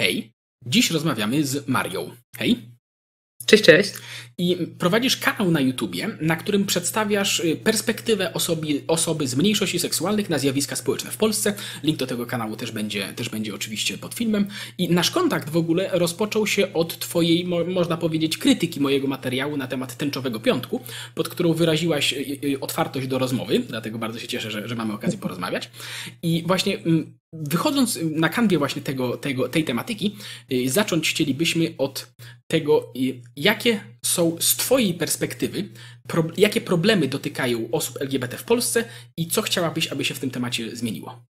Hej, dziś rozmawiamy z Marią. Hej. Cześć, cześć. I prowadzisz kanał na YouTubie, na którym przedstawiasz y, perspektywę osoby, osoby z mniejszości seksualnych na zjawiska społeczne w Polsce. Link do tego kanału też będzie, też będzie oczywiście pod filmem. I nasz kontakt w ogóle rozpoczął się od Twojej, mo, można powiedzieć, krytyki mojego materiału na temat tęczowego piątku, pod którą wyraziłaś y, y, otwartość do rozmowy, dlatego bardzo się cieszę, że, że mamy okazję porozmawiać. I właśnie mm, wychodząc na kanwie właśnie tego, tego, tej tematyki, zacząć chcielibyśmy od tego, jakie są z Twojej perspektywy, pro, jakie problemy dotykają osób LGBT w Polsce i co chciałabyś, aby się w tym temacie zmieniło?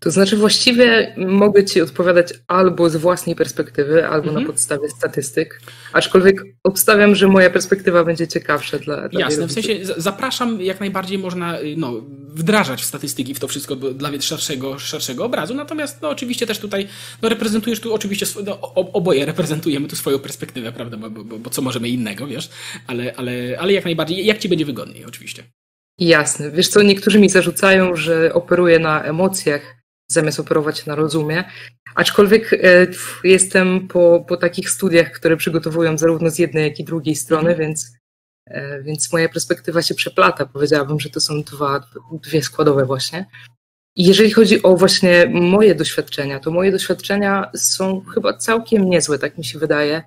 To znaczy, właściwie mogę Ci odpowiadać albo z własnej perspektywy, albo mhm. na podstawie statystyk. Aczkolwiek obstawiam, że moja perspektywa będzie ciekawsza dla. dla Jasne, w sensie zapraszam, jak najbardziej można y, no, wdrażać w statystyki w to wszystko dla szerszego, szerszego obrazu. Natomiast no, oczywiście też tutaj no, reprezentujesz tu, oczywiście no, oboje reprezentujemy tu swoją perspektywę, prawda? Bo, bo, bo co możemy innego, wiesz? Ale, ale, ale jak najbardziej, jak Ci będzie wygodniej, oczywiście. Jasne. Wiesz co, niektórzy mi zarzucają, że operuję na emocjach zamiast operować na rozumie. Aczkolwiek e, jestem po, po takich studiach, które przygotowują zarówno z jednej, jak i drugiej strony, więc, e, więc moja perspektywa się przeplata. Powiedziałabym, że to są dwa, dwie składowe właśnie. Jeżeli chodzi o właśnie moje doświadczenia, to moje doświadczenia są chyba całkiem niezłe, tak mi się wydaje,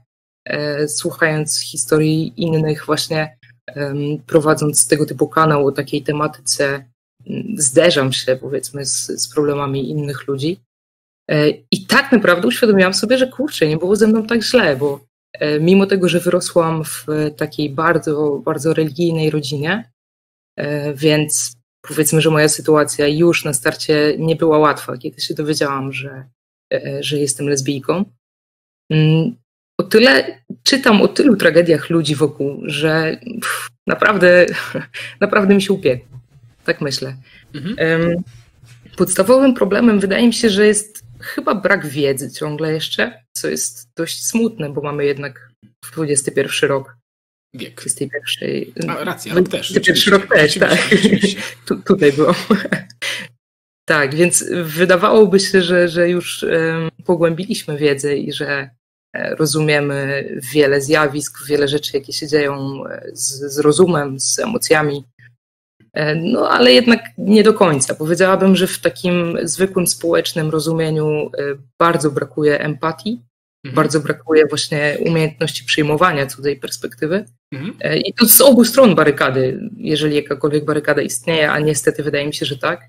e, słuchając historii innych właśnie prowadząc tego typu kanał o takiej tematyce, zderzam się powiedzmy z, z problemami innych ludzi. E, I tak naprawdę uświadomiłam sobie, że kurczę, nie było ze mną tak źle, bo e, mimo tego, że wyrosłam w takiej bardzo, bardzo religijnej rodzinie, e, więc powiedzmy, że moja sytuacja już na starcie nie była łatwa, kiedy się dowiedziałam, że, że jestem lesbijką. Mm, o tyle czytam o tylu tragediach ludzi wokół, że pff, naprawdę, naprawdę mi się upiekło. Tak myślę. Mhm. Podstawowym problemem wydaje mi się, że jest chyba brak wiedzy ciągle jeszcze, co jest dość smutne, bo mamy jednak XXI rok. Wiek. XXI. A, racja, rok też. XXI rok też, tak. Tu, tutaj było. tak, więc wydawałoby się, że, że już um, pogłębiliśmy wiedzę i że E, rozumiemy wiele zjawisk, wiele rzeczy, jakie się dzieją e, z, z rozumem, z emocjami. E, no, ale jednak nie do końca. Powiedziałabym, że w takim zwykłym społecznym rozumieniu bardzo brakuje empatii, mhm. bardzo brakuje właśnie umiejętności przyjmowania cudzej perspektywy. Mhm. I to z obu stron barykady, jeżeli jakakolwiek barykada istnieje, a niestety wydaje mi się, że tak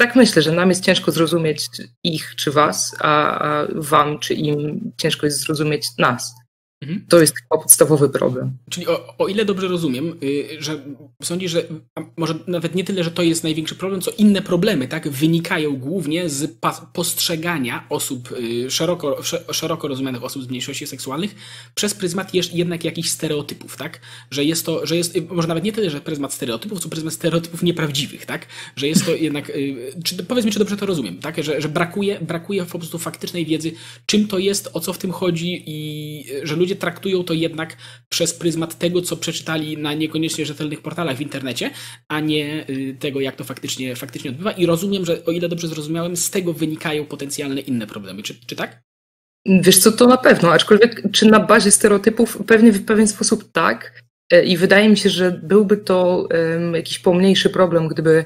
tak myślę, że nam jest ciężko zrozumieć ich czy was, a, a wam czy im ciężko jest zrozumieć nas. Mhm. To jest chyba podstawowy problem. Czyli o, o ile dobrze rozumiem, y, że sądzisz, że może nawet nie tyle, że to jest największy problem, co inne problemy, tak, wynikają głównie z postrzegania osób y, szeroko, szeroko rozumianych osób z mniejszości seksualnych przez pryzmat jednak jakichś stereotypów, tak? Że jest to, że jest, y, może nawet nie tyle, że pryzmat stereotypów, co pryzmat stereotypów nieprawdziwych, tak? Że jest to jednak, czy, powiedz mi, czy dobrze to rozumiem, tak? Że, że brakuje, brakuje po prostu faktycznej wiedzy, czym to jest, o co w tym chodzi i że ludzie ludzie traktują to jednak przez pryzmat tego, co przeczytali na niekoniecznie rzetelnych portalach w internecie, a nie y, tego, jak to faktycznie, faktycznie odbywa. I rozumiem, że o ile dobrze zrozumiałem, z tego wynikają potencjalne inne problemy. Czy, czy tak? Wiesz co, to na pewno, aczkolwiek czy na bazie stereotypów pewnie w pewien sposób tak. E, I wydaje mi się, że byłby to um, jakiś pomniejszy problem, gdyby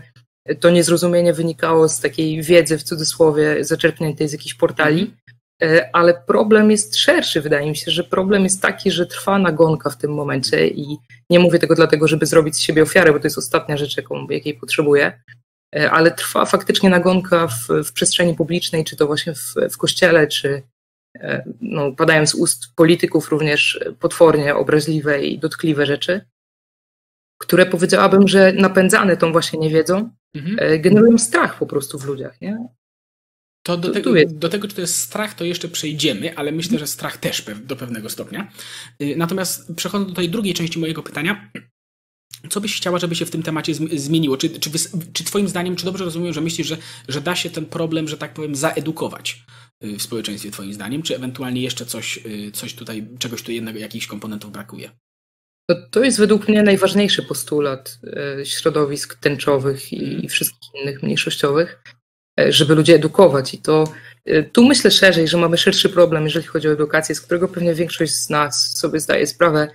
to niezrozumienie wynikało z takiej wiedzy w cudzysłowie zaczerpniętej z jakichś portali. E, ale problem jest szerszy. Wydaje mi się, że problem jest taki, że trwa nagonka w tym momencie i nie mówię tego dlatego, żeby zrobić z siebie ofiarę, bo to jest ostatnia rzecz, jaką, jakiej potrzebuję, e, ale trwa faktycznie nagonka w, w przestrzeni publicznej, czy to właśnie w, w kościele, czy e, no, padają z ust polityków również potwornie obraźliwe i dotkliwe rzeczy, które powiedziałabym, że napędzane tą właśnie niewiedzą, mhm. generują strach po prostu w ludziach. Nie? To do, tego, do tego, czy to jest strach, to jeszcze przejdziemy, ale myślę, że strach też do pewnego stopnia. Y, natomiast przechodząc do tej drugiej części mojego pytania, co byś chciała, żeby się w tym temacie zmieniło? Czy, czy, czy Twoim zdaniem, czy dobrze rozumiem, że myślisz, że, że da się ten problem, że tak powiem, zaedukować y, w społeczeństwie, Twoim zdaniem, czy ewentualnie jeszcze coś, y, coś tutaj, czegoś tu jednego, jakichś komponentów brakuje? To, to jest według mnie najważniejszy postulat środowisk tęczowych i, wszystkich innych mniejszościowych, żeby ludzi edukować. I to Tu myślę szerzej, że mamy szerszy problem, jeżeli chodzi o edukację, z którego pewnie większość z nas sobie zdaje sprawę,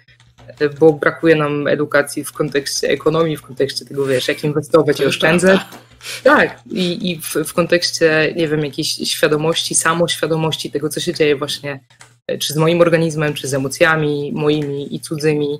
bo brakuje nam edukacji w kontekście ekonomii, w kontekście tego, wiesz, jak inwestować i oszczędzać. Tak, i, i w, w, kontekście, nie wiem, jakiejś świadomości, samoświadomości tego, co się dzieje właśnie, e, czy z moim organizmem, czy z emocjami moimi i cudzymi.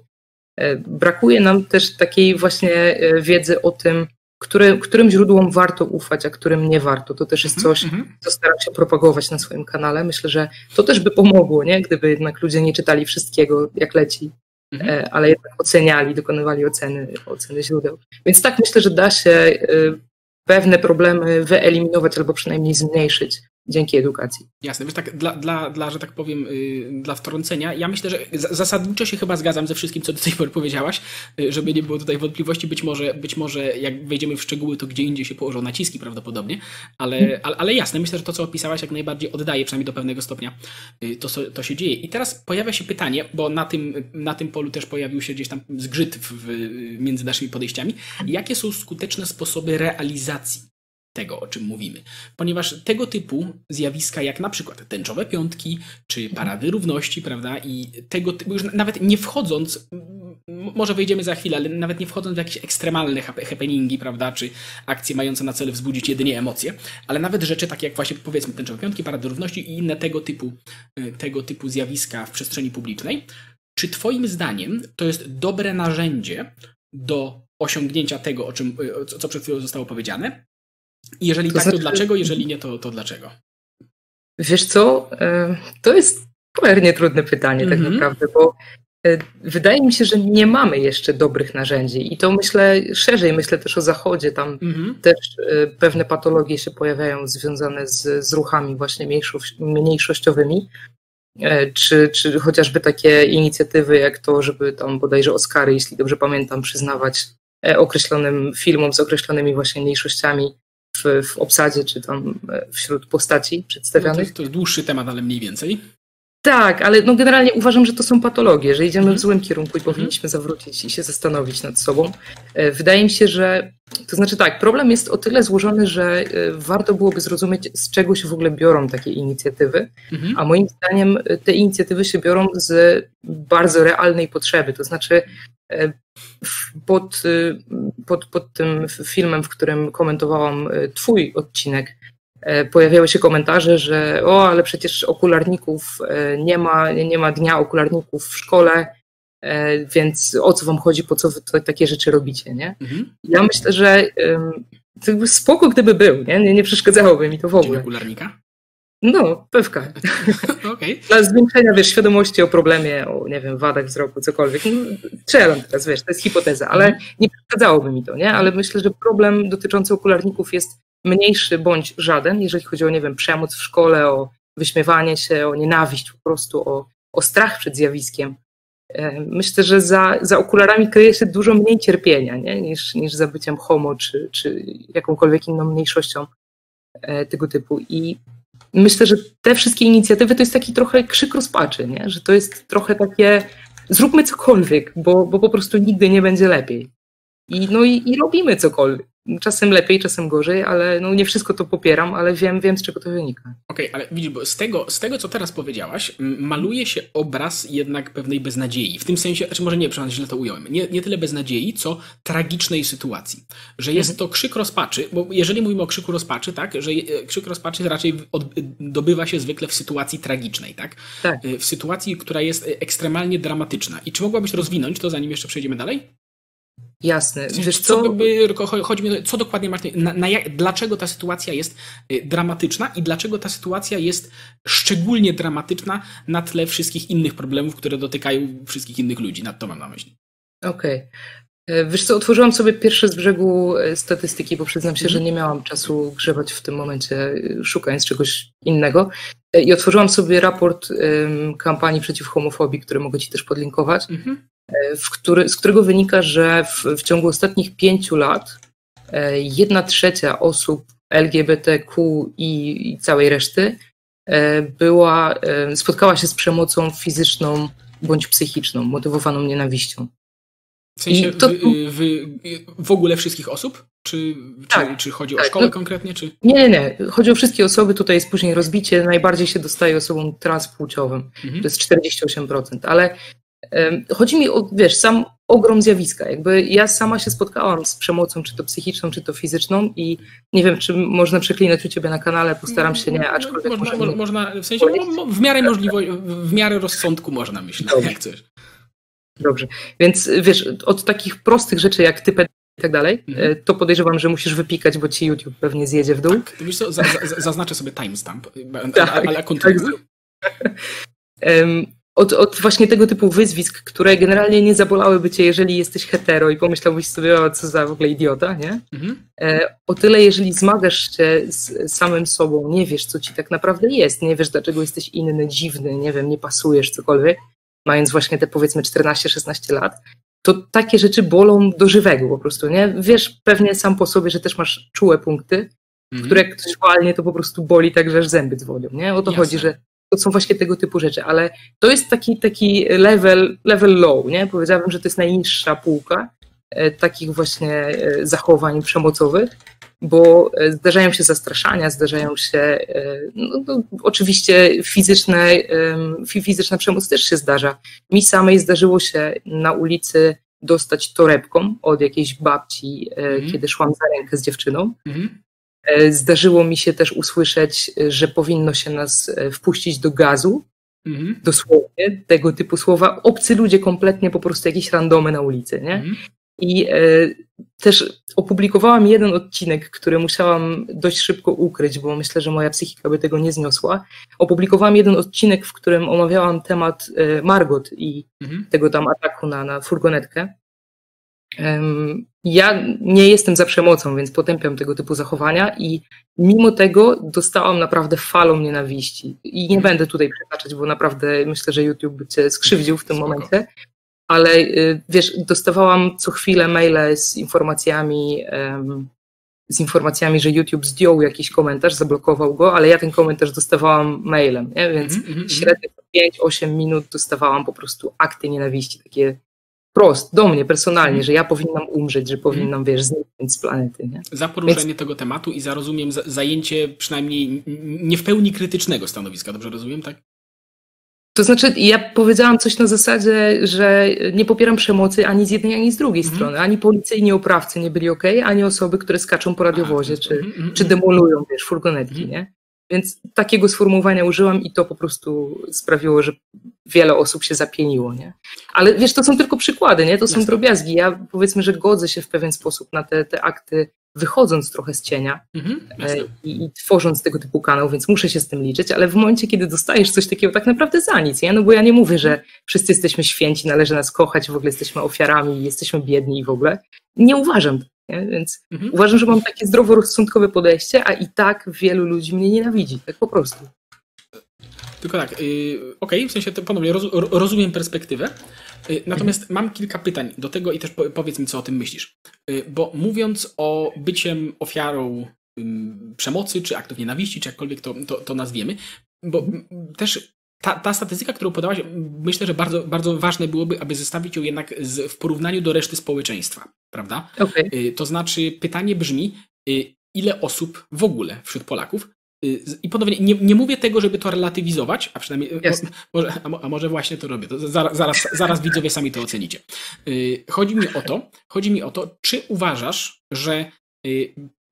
E, brakuje nam też takiej właśnie e, wiedzy o tym, które, którym źródłom warto ufać, a którym nie warto. To też jest mhm, coś, -hmm. co staram się propagować na swoim kanale. Myślę, że to też by pomogło, nie? gdyby jednak ludzie nie czytali wszystkiego, jak leci, mhm. ale jednak oceniali, dokonywali oceny, oceny źródeł. Więc tak myślę, że da się pewne problemy wyeliminować albo przynajmniej zmniejszyć dzięki edukacji. Jasne, wiesz, tak dla, dla, dla że tak powiem, yy, dla wtrącenia, ja myślę, że zasadniczo się chyba zgadzam ze wszystkim, co do tej pory powiedziałaś, yy, żeby nie było tutaj wątpliwości, być może, być może jak wejdziemy w szczegóły, to gdzie indziej się położą naciski prawdopodobnie, ale, hmm. ale, ale, jasne, myślę, że to, co opisałaś, jak najbardziej oddaje, przynajmniej do pewnego stopnia, yy, to, to się dzieje. I teraz pojawia się pytanie, bo na tym, na tym polu też pojawił się gdzieś tam zgrzyt w, między naszymi podejściami, jakie są skuteczne sposoby realizacji tego, o czym mówimy. Ponieważ tego typu zjawiska, jak na przykład tęczowe piątki, czy parady równości, prawda, i tego typu, już nawet nie wchodząc, może wejdziemy za chwilę, ale nawet nie wchodząc w jakieś ekstremalne happeningi, prawda, czy akcje mające na celu wzbudzić jedynie emocje, ale nawet rzeczy takie jak właśnie powiedzmy tęczowe piątki, parady równości i inne tego typu, e, tego typu zjawiska w przestrzeni publicznej. Czy Twoim zdaniem to jest dobre narzędzie do osiągnięcia tego, o czym, e, co przed chwilą zostało powiedziane, jeżeli to tak, znaczy... to dlaczego? Jeżeli nie, to, to dlaczego? Wiesz co? E, to jest cholernie trudne pytanie mm -hmm. tak mhm. naprawdę, bo e, wydaje mi się, że nie mamy jeszcze dobrych narzędzi i to myślę szerzej, myślę też o Zachodzie, tam mm -hmm. też e, pewne patologie się pojawiają związane z, z ruchami właśnie mniejszościowymi, czy, czy chociażby takie inicjatywy jak to, żeby tam bodajże Oscary, jeśli dobrze pamiętam, przyznawać określonym filmom z określonymi właśnie mniejszościami w, obsadzie, czy tam e, wśród postaci przedstawionych. No to, jest, to jest dłuższy temat, ale mniej więcej. Tak, ale no generalnie uważam, że to są patologie, że idziemy w mhm. złym kierunku i powinniśmy zawrócić i się zastanowić nad sobą. E, wydaje mi się, że to znaczy tak, problem jest o tyle złożony, że e, warto byłoby zrozumieć, z czego się w ogóle biorą takie inicjatywy, mhm. a moim zdaniem te inicjatywy się biorą z bardzo realnej potrzeby. To znaczy, pod, pod, pod tym filmem, w którym komentowałam Twój odcinek, e, pojawiały się komentarze, że o, ale przecież okularników e, nie ma, nie ma dnia okularników w szkole, e, więc o co wam chodzi, po co wy takie rzeczy robicie, nie? Mhm. Ja myślę, że spoko gdyby był, nie? nie? Nie przeszkadzałoby mi to w ogóle. Dzień okularnika? No, pewka. Okay. Dla zwiększenia, wiesz, świadomości o problemie, o, nie wiem, wadach wzroku, cokolwiek. No, strzelam teraz, wiesz, to jest hipoteza, ale mhm. nie przeszkadzałoby mi to, nie? Ale myślę, że problem dotyczący okularników jest mniejszy bądź żaden, jeżeli chodzi o, nie wiem, przemoc w szkole, o wyśmiewanie się, o nienawiść po prostu, o, o strach przed zjawiskiem. E, myślę, że za, za okularami kryje się dużo mniej cierpienia nie? Niż, niż za byciem homo czy, czy jakąkolwiek inną mniejszością e, tego typu. I myślę, że te wszystkie inicjatywy to jest taki trochę krzyk rozpaczy, nie? że to jest trochę takie zróbmy cokolwiek, bo, bo po prostu nigdy nie będzie lepiej. I, no i, i robimy cokolwiek. Czasem lepiej, czasem gorzej, ale no nie wszystko to popieram, ale wiem, wiem z czego to wynika. Okej, okay, ale widzisz, bo z tego, z tego, co teraz powiedziałaś, maluje się obraz jednak pewnej beznadziei. W tym sensie, znaczy może nie, przepraszam, źle to ująłem. Nie, nie tyle beznadziei, co tragicznej sytuacji. Że jest mhm. to krzyk rozpaczy, bo jeżeli mówimy o krzyku rozpaczy, tak, że krzyk rozpaczy raczej dobywa się zwykle w sytuacji tragicznej, tak? tak? W sytuacji, która jest ekstremalnie dramatyczna. I czy mogłabyś rozwinąć to, zanim jeszcze przejdziemy dalej? Jasne. Wiesz co? co chodzi mi co dokładnie masz, na, na dlaczego ta sytuacja jest y, dramatyczna i dlaczego ta sytuacja jest szczególnie dramatyczna na tle wszystkich innych problemów, które dotykają wszystkich innych ludzi. Nad to mam na myśli. Okej. Okay. E, wiesz co, otworzyłam sobie pierwsze z brzegu e, statystyki, bo przyznam się, że mhm. nie miałam czasu grzebać w tym momencie, e, szukając czegoś innego. I otworzyłam sobie raport um, kampanii przeciw homofobii, który mogę Ci też podlinkować. Mhm który, z którego wynika, że w, w ciągu ostatnich pięciu lat e, jedna trzecia osób LGBTQ i, i całej reszty e, była, e, spotkała się z przemocą fizyczną bądź psychiczną, motywowaną nienawiścią. W sensie to... w, w, w, ogóle wszystkich osób? Czy, tak, czy, czy chodzi tak, o szkołę no, konkretnie? Czy... Nie, nie. Chodzi o wszystkie osoby. Tutaj jest później rozbicie. Najbardziej się dostaje osobom transpłciowym. Mhm. To jest 48%. Ale chodzi mi o, wiesz, sam ogrom zjawiska. Jakby ja sama się spotkałam z przemocą, czy to psychiczną, czy to fizyczną i nie wiem, czy można przeklinać u ciebie na kanale, postaram się nie, aczkolwiek... Można, można, można w sensie w miarę możliwości, w miarę rozsądku można, myślę, Dobrze. jak chcesz. Dobrze, więc wiesz, od takich prostych rzeczy jak typed i tak dalej, mhm. E, to podejrzewam, że musisz wypikać, bo ci YouTube pewnie zjedzie w dół. Tak, wiesz co, za, za, zaznaczę sobie timestamp, tak, ale kontynuuj. Tak, od, od, właśnie tego typu wyzwisk, które generalnie nie zabolałyby cię, jeżeli jesteś hetero i pomyślałbyś sobie, o co za w ogóle idiota, nie? Mhm. E, o tyle, jeżeli zmagasz się z samym sobą, nie wiesz, co ci tak naprawdę jest, nie wiesz, dlaczego jesteś inny, dziwny, nie wiem, nie pasujesz, cokolwiek, mając właśnie te powiedzmy 14-16 lat, to takie rzeczy bolą do żywego po prostu, nie? Wiesz pewnie sam po sobie, że też masz czułe punkty, mhm. które jak ktoś walnie, to po prostu boli tak, że aż zęby dzwonią, nie? O to Jasne. chodzi, że to są właśnie tego typu rzeczy, ale to jest taki, taki level, level low, nie? Powiedziałabym, że to jest najniższa półka e, takich właśnie e, zachowań przemocowych, bo e, zdarzają się zastraszania, zdarzają się, no, no, oczywiście fizyczne, fizyczna przemoc też się zdarza. Mi samej zdarzyło się na ulicy dostać torebką od jakiejś babci, mm. kiedy szłam za rękę z dziewczyną. Mm. E, zdarzyło mi się też usłyszeć, e, że powinno się nas e, wpuścić do gazu. Mhm. Dosłownie tego typu słowa. Obcy ludzie kompletnie po prostu jakieś randomy na ulicy, nie? Mhm. I też opublikowałam jeden odcinek, który musiałam dość szybko ukryć, bo myślę, że moja psychika by tego nie zniosła. Opublikowałam jeden odcinek, w którym omawiałam temat Margot i mhm. tego tam ataku na, na furgonetkę. Ja nie jestem za przemocą, więc potępiam tego typu zachowania i mimo tego dostałam naprawdę falą nienawiści. I nie będę tutaj przeznaczać, bo naprawdę myślę, że YouTube by cię skrzywdził w tym Spoko. momencie. Ale y, wiesz, dostawałam co chwilę maile z informacjami, z informacjami, że YouTube zdjął jakiś komentarz, zablokował go, ale ja ten komentarz dostawałam mailem, nie? więc mm -hmm. średnio 5-8 minut dostawałam po prostu akty nienawiści, takie wprost do mnie personalnie, mhm. że ja powinnam umrzeć, że powinnam, wiesz, zniknąć z planety. Nie? Za poruszenie Więc... tego tematu i za, rozumiem, zajęcie przynajmniej nie w pełni krytycznego stanowiska, dobrze rozumiem, tak? To znaczy, ja powiedziałam coś na zasadzie, że nie popieram przemocy ani z jednej, ani z drugiej mm. strony. Ani policyjni oprawcy nie byli ok, ani osoby, które skaczą po radiowozie, A, czy, mm, czy demolują, wiesz, furgonetki, mm. nie? Więc takiego sformułowania użyłam i to po prostu sprawiło, że wiele osób się zapieniło, nie? Ale wiesz, to są tylko przykłady, nie? To są drobiazgi. Ja powiedzmy, że godzę się w pewien sposób na te, te akty, wychodząc trochę z cienia mhm, e, i, i, tworząc tego typu kanał, więc muszę się z tym liczyć, ale w momencie, kiedy dostajesz coś takiego tak naprawdę za nic, nie? No bo ja nie mówię, że wszyscy jesteśmy święci, należy nas kochać, w ogóle jesteśmy ofiarami, jesteśmy biedni i w ogóle. Nie uważam nie? Więc mhm. uważam, że mam takie zdroworozsądkowe podejście, a i tak wielu ludzi mnie nienawidzi, tak po prostu. Tylko tak, yy, okej, okay, w sensie to ponownie roz, rozumiem perspektywę, yy, natomiast mhm. mam kilka pytań do tego i też po, powiedz mi, co o tym myślisz. Yy, bo mówiąc o byciem ofiarą przemocy, czy aktów nienawiści, czy jakkolwiek to, to, to nazwiemy, bo też ta, ta statystyka, którą podałaś, myślę, że bardzo, bardzo ważne byłoby, aby zestawić ją jednak z, w porównaniu do reszty społeczeństwa, prawda? Okay. To znaczy, pytanie brzmi, y, ile osób w ogóle wśród Polaków y, i ponownie, nie, nie mówię tego, żeby to relatywizować, a przynajmniej, yes. może, a może właśnie to robię, to zaraz, zaraz, zaraz widzowie sami to ocenicie. Y, chodzi mi o to, chodzi mi o to, czy uważasz, że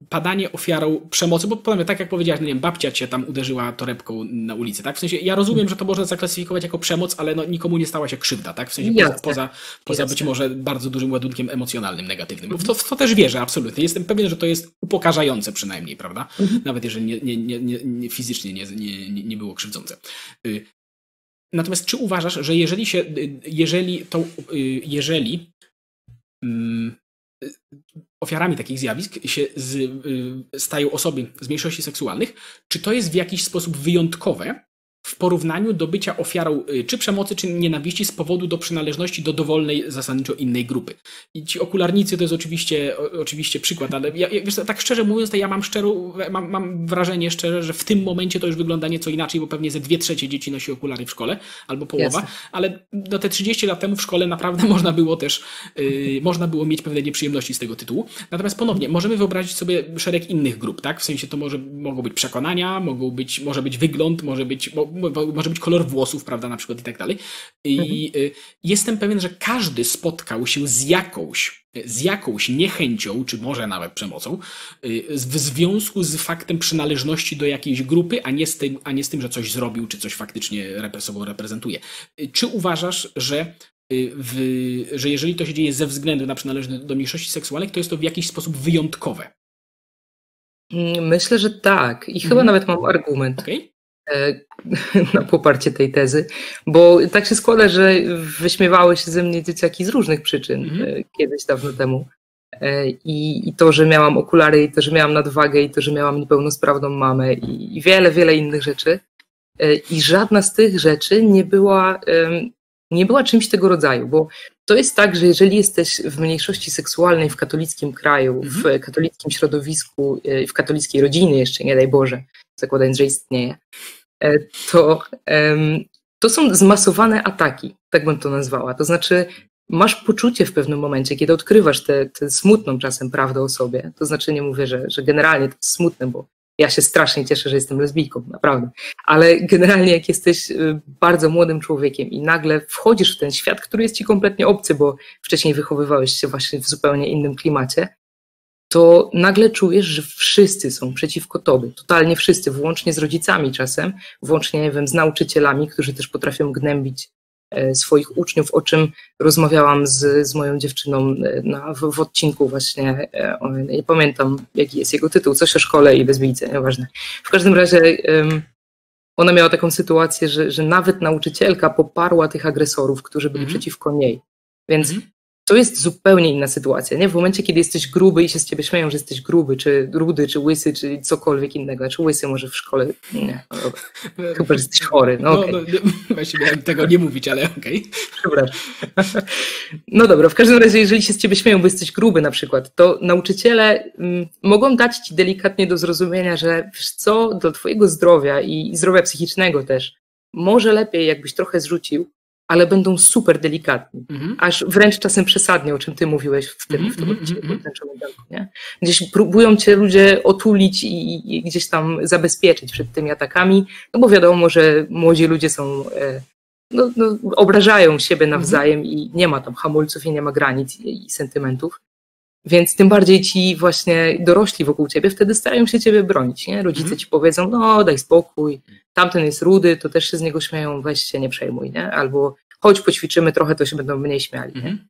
padanie ofiarą przemocy, bo powiem, tak jak powiedziałeś, no nie wiem, babcia cię tam uderzyła torebką na ulicy, tak? W sensie, ja rozumiem, że to można zaklasyfikować jako przemoc, ale no, nikomu nie stała się krzywda, tak? W sensie, poza, poza, poza być może bardzo dużym ładunkiem emocjonalnym, negatywnym. Bo w to, w to też wierzę, absolutnie. Jestem pewien, że to jest upokarzające przynajmniej, prawda? Mhm. Nawet jeżeli nie, nie, nie, nie, nie fizycznie nie, nie, nie było krzywdzące. Y, natomiast czy uważasz, że jeżeli się, y, jeżeli to, y, jeżeli mm, ofiarami takich zjawisk się z, y, stają osoby z mniejszości seksualnych, czy to jest w jakiś sposób wyjątkowe w porównaniu do bycia ofiarą y, czy przemocy, czy nienawiści z powodu do przynależności do dowolnej, zasadniczo innej grupy. I ci okularnicy to jest oczywiście, oczywiście przykład, ale ja, wiesz, tak szczerze mówiąc, to ja mam, szczerą, mam, mam wrażenie szczerze, że w tym momencie to już wygląda nieco inaczej, bo pewnie ze dwie trzecie dzieci nosi okulary w szkole, albo połowa, Jasne. ale do te 30 lat temu w szkole naprawdę można było też, yy, można było mieć pewne nieprzyjemności z tego tytułu. Natomiast ponownie, możemy wyobrazić sobie szereg innych grup, tak? W sensie to może, mogą być przekonania, mogą być, może być wygląd, może być, może być kolor włosów, prawda, na przykład i tak dalej. I mhm. Y, jestem pewien, że każdy spotkał się z jakąś, z jakąś niechęcią, czy może nawet przemocą, y, w związku z faktem przynależności do jakiejś grupy, a nie z tym, a nie z tym że coś zrobił, czy coś faktycznie sobą reprezentuje. Y, czy uważasz, że w, że jeżeli to się dzieje ze względu na przynależność do mniejszości seksualnej, to jest to w jakiś sposób wyjątkowe? Mm, myślę, że tak. I mhm. chyba nawet mam argument. Okay. E, na poparcie tej tezy, bo tak się składa, że wyśmiewały się ze mnie dzieciaki z różnych przyczyn mhm. kiedyś dawno temu. E, I, I, to, że miałam okulary, i to, że miałam nadwagę, i to, że miałam niepełnosprawną mamę, i, i wiele, wiele innych rzeczy. I żadna z tych rzeczy nie była, nie była czymś tego rodzaju, bo to jest tak, że jeżeli jesteś w mniejszości seksualnej w katolickim kraju, w mhm. katolickim środowisku, w katolickiej rodzinie jeszcze, nie daj Boże, zakładając, że istnieje, E, to, to są zmasowane ataki, tak bym to nazwała. To znaczy, masz poczucie w pewnym momencie, kiedy odkrywasz tę smutną czasem prawdę o sobie. To znaczy, nie mówię, że, że generalnie to jest smutne, bo ja się strasznie cieszę, że jestem lesbijką, naprawdę. Ale generalnie, jak jesteś y, bardzo młodym człowiekiem i nagle wchodzisz w ten świat, który jest ci kompletnie obcy, bo wcześniej wychowywałeś się właśnie w zupełnie innym klimacie, to nagle czujesz, że wszyscy są przeciwko tobie, totalnie wszyscy, włącznie z rodzicami czasem, włącznie, nie wiem, z nauczycielami, którzy też potrafią gnębić e, swoich uczniów, o czym rozmawiałam z, z moją dziewczyną e, na, w, w odcinku właśnie, nie pamiętam jaki jest jego tytuł, coś o szkole i lesbijce, nieważne. W każdym razie ona miała taką sytuację, że, że nawet nauczycielka poparła tych agresorów, którzy byli mm -hmm. przeciwko niej. Więc mm -hmm to jest zupełnie inna sytuacja, nie? W momencie, kiedy jesteś gruby i się z ciebie śmieją, że jesteś gruby, czy rudy, czy łysy, czy cokolwiek innego, znaczy łysy może w szkole, nie, no, chyba, że jesteś chory, no, okay. no, no Właśnie miałem tego nie mówić, ale okej. Okay. No dobra, w każdym razie, jeżeli się z ciebie śmieją, bo jesteś gruby na przykład, to nauczyciele mm, mogą dać ci delikatnie do zrozumienia, że wiesz co, do twojego zdrowia i zdrowia psychicznego też, może lepiej jakbyś trochę zrzucił, ale będą super delikatni, mm -hmm. aż wręcz czasem przesadnie, o czym ty mówiłeś w tym, mm -hmm, w tym mhm, odcinku, mm -hmm. nie? Gdzieś próbują cię ludzie otulić i, i, gdzieś tam zabezpieczyć przed tymi atakami, no bo wiadomo, że młodzi ludzie są, e, no, no, obrażają siebie mhm. nawzajem i nie ma tam hamulców i nie ma granic i, i sentymentów. Więc tym bardziej ci właśnie dorośli wokół ciebie wtedy starają się ciebie bronić, nie? Rodzice mhm. ci powiedzą, no daj spokój, tamten jest rudy, to też się z niego śmieją, weź się nie przejmuj, nie? Albo chodź poćwiczymy trochę, to się będą mniej śmiali, nie? Mhm.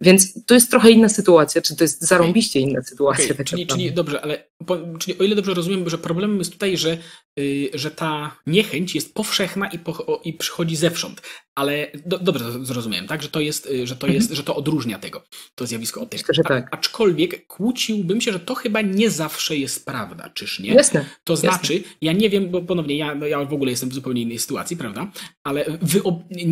Więc to jest trochę inna sytuacja, czy to jest zarąbiście inna sytuacja. Okay, tak czyli, czyli dobrze, ale po, czyli o ile dobrze rozumiem, że problemem jest tutaj, że, że ta niechęć jest powszechna i, po, i przychodzi zewsząd. Ale do, dobrze zrozumiałem, tak? Że to jest, y, że to jest, mhm. że to odróżnia tego, to zjawisko od tego. Myślę, tak. aczkolwiek kłóciłbym się, że to chyba nie zawsze jest prawda, czyż nie? Jasne. To znaczy, jasne. ja nie wiem, bo ponownie ja, no ja w ogóle jestem w zupełnie innej sytuacji, prawda? Ale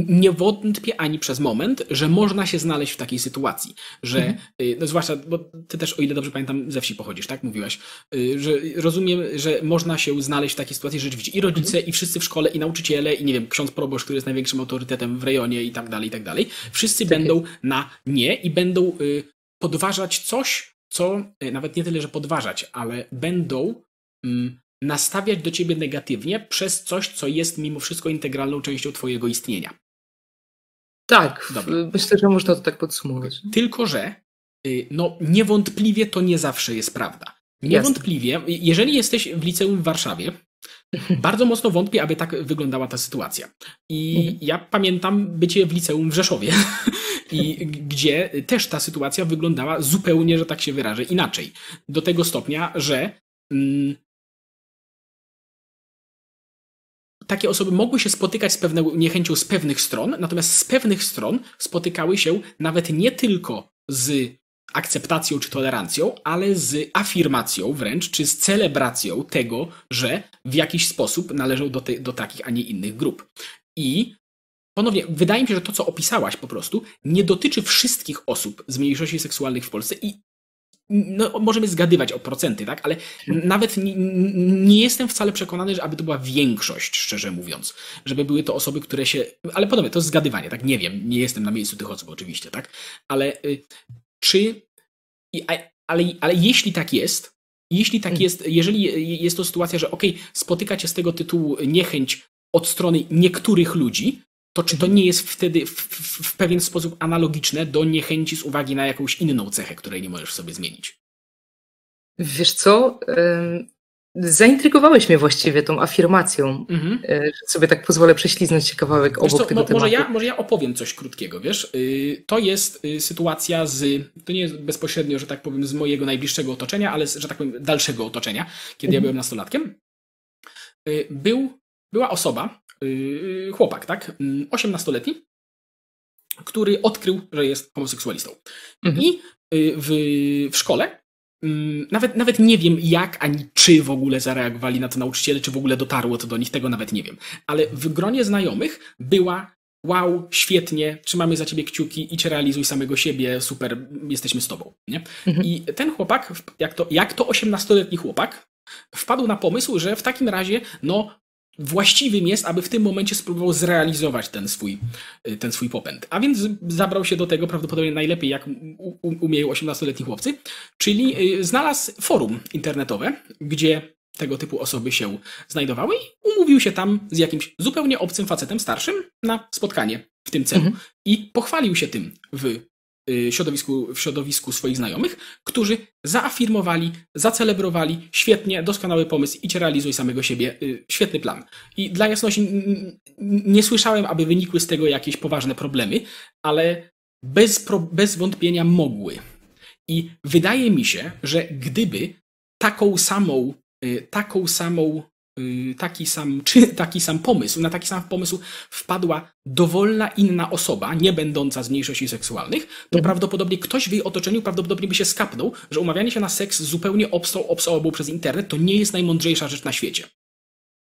nie wątpię ani przez moment, że można się znaleźć w takiej sytuacji, że, mhm. Y, no zwłaszcza, bo ty też, o ile dobrze pamiętam, ze wsi pochodzisz, tak? Mówiłaś, y, że rozumiem, że można się znaleźć w takiej sytuacji, że rzeczywiście i rodzice, mhm. i wszyscy w szkole, i nauczyciele, i nie wiem, ksiądz proboszcz, który jest największym autorytetem, w rejonie i tak dalej, i tak dalej. Wszyscy tak będą na nie i będą y, podważać coś, co y, nawet nie tyle, że podważać, ale będą y, nastawiać do ciebie negatywnie przez coś, co jest mimo wszystko integralną częścią twojego istnienia. Tak, Dobra. myślę, że można to tak podsumować. Tylko, że y, no niewątpliwie to nie zawsze jest prawda. Niewątpliwie, Jasne. jeżeli jesteś w liceum w Warszawie, bardzo mocno wątpię, aby tak wyglądała ta sytuacja. I mhm. ja pamiętam bycie w liceum w Rzeszowie, i gdzie też ta sytuacja wyglądała zupełnie, że tak się wyrażę, inaczej. Do tego stopnia, że mm, takie osoby mogły się spotykać z pewną niechęcią z pewnych stron, natomiast z pewnych stron spotykały się nawet nie tylko z akceptacją czy tolerancją, ale z afirmacją wręcz, czy z celebracją tego, że w jakiś sposób należą do, te, do takich, a nie innych grup. I ponownie, wydaje mi się, że to, co opisałaś po prostu, nie dotyczy wszystkich osób z mniejszości seksualnych w Polsce i no, możemy zgadywać o procenty, tak? Ale nawet nie, nie, jestem wcale przekonany, że aby to była większość, szczerze mówiąc. Żeby były to osoby, które się. Ale podobnie, to jest zgadywanie, tak? Nie wiem, nie jestem na miejscu tych osób, oczywiście, tak? Ale y, czy. Ale, ale jeśli tak jest, jeśli tak hmm. jest, jeżeli jest to sytuacja, że ok, spotyka cię z tego tytułu niechęć od strony niektórych ludzi, to czy to nie jest wtedy w, w, w, pewien sposób analogiczne do niechęci z uwagi na jakąś inną cechę, której nie możesz sobie zmienić? Wiesz co? Zaintrygowałeś mnie właściwie tą afirmacją, mhm. E, że sobie tak pozwolę prześliznąć się kawałek wiesz obok co, tego tematu. Może ja, może ja opowiem coś krótkiego, wiesz? Y, to jest y, sytuacja z, to nie jest bezpośrednio, że tak powiem, z mojego najbliższego otoczenia, ale z, że tak powiem, dalszego otoczenia, kiedy mhm. ja byłem nastolatkiem. Y, był, była osoba, chłopak, tak? 18-letni, mm, który odkrył, że jest homoseksualistą. Mhm. I w, w szkole nawet, nawet nie wiem jak ani czy w ogóle zareagowali na to nauczyciele, czy w ogóle dotarło to do nich, tego nawet nie wiem. Ale w gronie znajomych była wow, świetnie, trzymamy za ciebie kciuki, idź realizuj samego siebie, super, jesteśmy z tobą. Nie? Mhm. I ten chłopak, jak to, jak to 18-letni chłopak, wpadł na pomysł, że w takim razie, no, właściwym jest, aby w tym momencie spróbował zrealizować ten swój, y, ten swój popęd. A więc zabrał się do tego prawdopodobnie najlepiej, jak umieją 18-letni chłopcy, czyli y, znalazł forum internetowe, gdzie tego typu osoby się znajdowały i umówił się tam z jakimś zupełnie obcym facetem starszym na spotkanie w tym celu. Mhm. I pochwalił się tym w środowisku, w środowisku swoich znajomych, którzy zaafirmowali, zacelebrowali, świetnie, doskonały pomysł, idź realizuj samego siebie, y, świetny plan. I dla jasności nie słyszałem, aby wynikły z tego jakieś poważne problemy, ale bez, bez wątpienia mogły. I wydaje mi się, że gdyby taką samą, y, taką samą Y, taki sam, czy taki sam pomysł, na taki sam pomysł wpadła dowolna inna osoba, nie będąca z mniejszości seksualnych, to mhm. prawdopodobnie ktoś w jej otoczeniu prawdopodobnie by się skapnął, że umawianie się na seks zupełnie obcą osobą przez internet to nie jest najmądrzejsza rzecz na świecie.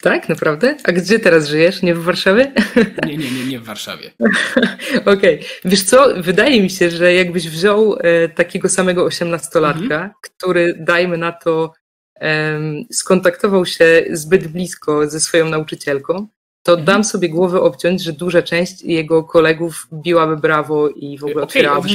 Tak, naprawdę? A gdzie teraz żyjesz? Nie w Warszawie? Nie, nie, nie, nie w Warszawie. Okej. Okay. Wiesz co, wydaje mi się, że jakbyś wziął e, takiego samego osiemnastolatka, mhm. który, dajmy na to, skontaktował się zbyt blisko ze swoją nauczycielką, to mhm. dam sobie głowę obciąć, że duża część jego kolegów biłaby brawo i w ogóle okay, otwierałaby.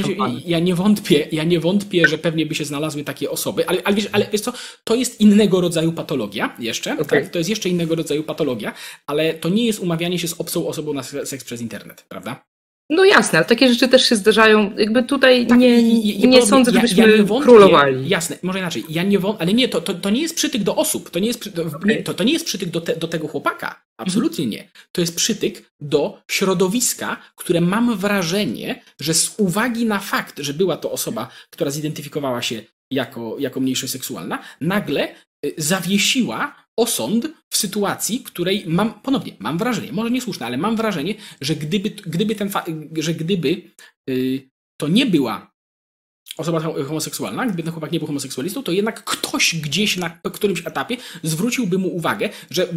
Ja nie wątpię, ja nie wątpię, że pewnie by się znalazły takie osoby, ale, ale, wiesz, ale wiesz co, to jest innego rodzaju patologia jeszcze, okay. tak? To jest jeszcze innego rodzaju patologia, ale to nie jest umawianie się z obcą osobą na seks przez internet, prawda? No jasne, ale takie rzeczy też się zdarzają. Jakby tutaj tak, nie, nie, nie sądzę, żebyśmy ja, ja wątpię, królowali. Jasne, może inaczej. Ja nie wątpię, ale nie, to, to, to nie jest przytyk do osób. To nie jest, okay. to, to nie jest przytyk do, te, do tego chłopaka. Absolutnie nie. To jest przytyk do środowiska, które mam wrażenie, że z uwagi na fakt, że była to osoba, która zidentyfikowała się jako, jako mniejszość seksualna, nagle y, zawiesiła osąd w sytuacji, której mam, ponownie, mam wrażenie, może niesłuszne, ale mam wrażenie, że gdyby, gdyby ten, że gdyby yy, to nie była osoba homoseksualna, gdyby ten chłopak nie był homoseksualistą, to jednak ktoś gdzieś na którymś etapie zwróciłby mu uwagę, że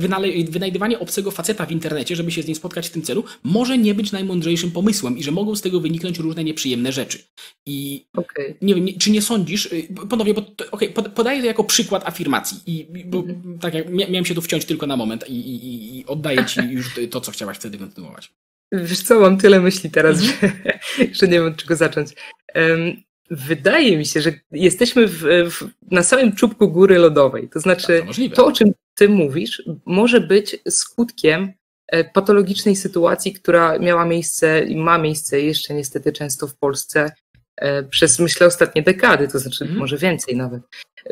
wynajdywanie obcego faceta w internecie, żeby się z nim spotkać w tym celu, może nie być najmądrzejszym pomysłem i że mogą z tego wyniknąć różne nieprzyjemne rzeczy. I okay. nie wiem, czy nie sądzisz, y, ponownie, bo okay, podaję to jako przykład afirmacji i bo, mm-hmm. tak jak miałem się tu wciąć tylko na moment i, i, i oddaję ci już to, co chciałaś wtedy kontynuować. Wiesz co, mam tyle myśli teraz, mm-hmm. że, że nie wiem od czego zacząć. Um, Wydaje mi się, że jesteśmy w, w, na samym czubku góry lodowej. To znaczy, to, to, o czym ty mówisz, może być skutkiem e, patologicznej sytuacji, która miała miejsce i ma miejsce jeszcze niestety często w Polsce e, przez, myślę, ostatnie dekady, to znaczy mm. może więcej nawet.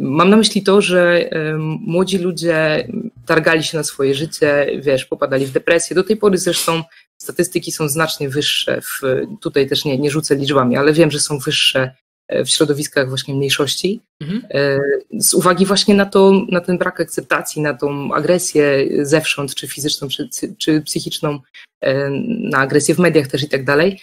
Mam na myśli to, że młodzi ludzie targali się na swoje życie, wiesz, popadali w depresję. Do tej pory zresztą statystyki są znacznie wyższe. W, tutaj też nie, nie rzucę liczbami, ale wiem, że są wyższe E, w środowiskach właśnie mniejszości, mhm. E, z uwagi właśnie na, to, na ten brak akceptacji, na tą agresję zewsząd, czy fizyczną, czy, czy psychiczną, e, na agresję w mediach też i tak dalej.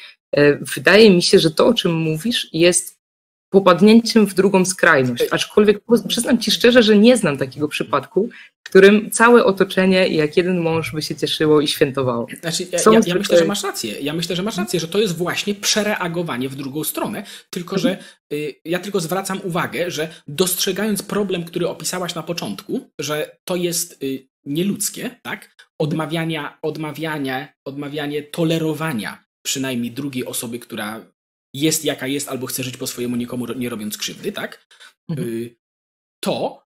Wydaje mi się, że to, o czym mówisz, jest popadnięciem w drugą skrajność. Aczkolwiek przyznam Ci szczerze, że nie znam takiego przypadku, którym całe otoczenie jak jeden mąż by się cieszyło i świętowało. Znaczy, ja, ja, ja myślę, że masz rację. Ja myślę, że masz rację, że to jest właśnie przereagowanie w drugą stronę, tylko że y, ja tylko zwracam uwagę, że dostrzegając problem, który opisałaś na początku, że to jest y, nieludzkie, tak? Odmawiania, odmawiania, odmawianie tolerowania przynajmniej drugiej osoby, która jest jaka jest, albo chce żyć po swojemu, nikomu nie robiąc krzywdy, tak? Mhm. Y, to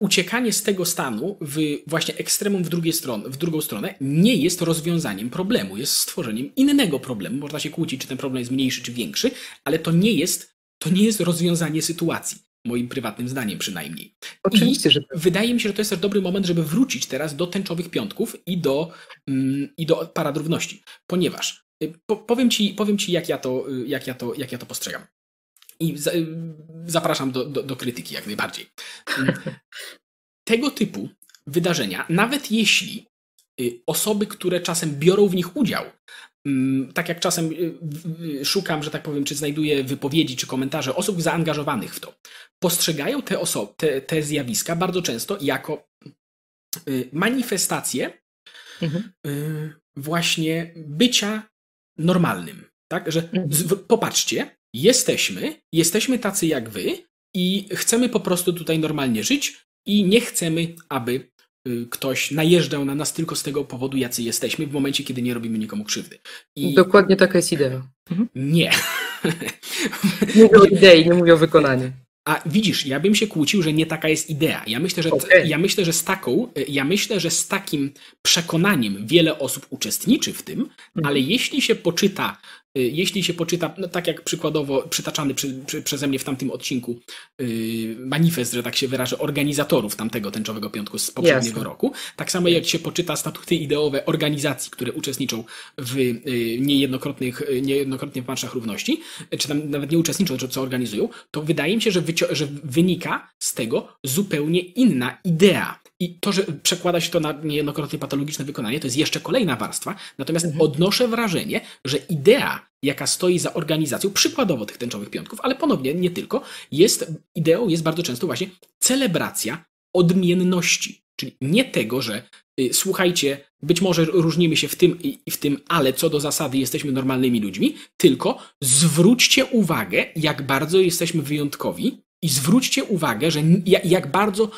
uciekanie z tego stanu w właśnie ekstremum w, drugiej stron, w drugą stronę nie jest rozwiązaniem problemu, jest stworzeniem innego problemu. Można się kłócić, czy ten problem jest mniejszy, czy większy, ale to nie jest, to nie jest rozwiązanie sytuacji. Moim prywatnym zdaniem przynajmniej. Oczywiście, I że. Wydaje mi się, że to jest też dobry moment, żeby wrócić teraz do tęczowych piątków i do, mm, i do parad równości. Ponieważ y, po, powiem ci, powiem ci jak, ja to, y, jak, ja to, jak ja to postrzegam. I za, y, zapraszam do, do, do krytyki jak najbardziej. Tego typu wydarzenia, nawet jeśli osoby, które czasem biorą w nich udział, Mm, tak jak czasem y, szukam, że tak powiem, czy znajduję wypowiedzi czy komentarze osób zaangażowanych w to, postrzegają te, osoby, te, te zjawiska bardzo często jako y, manifestacje mhm. Y, właśnie bycia normalnym. Tak, że mhm. popatrzcie, jesteśmy, jesteśmy tacy jak wy i chcemy po prostu tutaj normalnie żyć i nie chcemy, aby Y, ktoś najeżdżał na nas tylko z tego powodu, jacy jesteśmy, w momencie, kiedy nie robimy nikomu krzywdy. I... Dokładnie taka jest idea. Mhm. Nie. Nie mówię o idei, nie mówię o wykonaniu. A widzisz, ja bym się kłócił, że nie taka jest idea. Ja myślę, że, okay. ja myślę, że z taką, y, ja myślę, że z takim przekonaniem wiele osób uczestniczy w tym, mhm. ale jeśli się poczyta jeśli się poczyta, no tak jak przykładowo przytaczany przy, przy, przeze mnie w tamtym odcinku yy, manifest, że tak się wyrażę, organizatorów tamtego tęczowego piątku z poprzedniego Jasne. roku, tak samo jak się poczyta statuty ideowe organizacji, które uczestniczą w yy, niejednokrotnych, yy, niejednokrotnie w marszach równości, czy tam nawet nie uczestniczą, czy co organizują, to wydaje mi się, że, że wynika z tego zupełnie inna idea. I to, że przekłada się to na niejednokrotnie patologiczne wykonanie, to jest jeszcze kolejna warstwa. Natomiast mhm. odnoszę wrażenie, że idea, jaka stoi za organizacją, przykładowo tych tęczowych piątków, ale ponownie nie tylko, jest ideą, jest bardzo często właśnie celebracja odmienności. Czyli nie tego, że y, słuchajcie, być może różnimy się w tym i w tym, ale co do zasady jesteśmy normalnymi ludźmi, tylko zwróćcie uwagę, jak bardzo jesteśmy wyjątkowi i zwróćcie uwagę, że jak bardzo,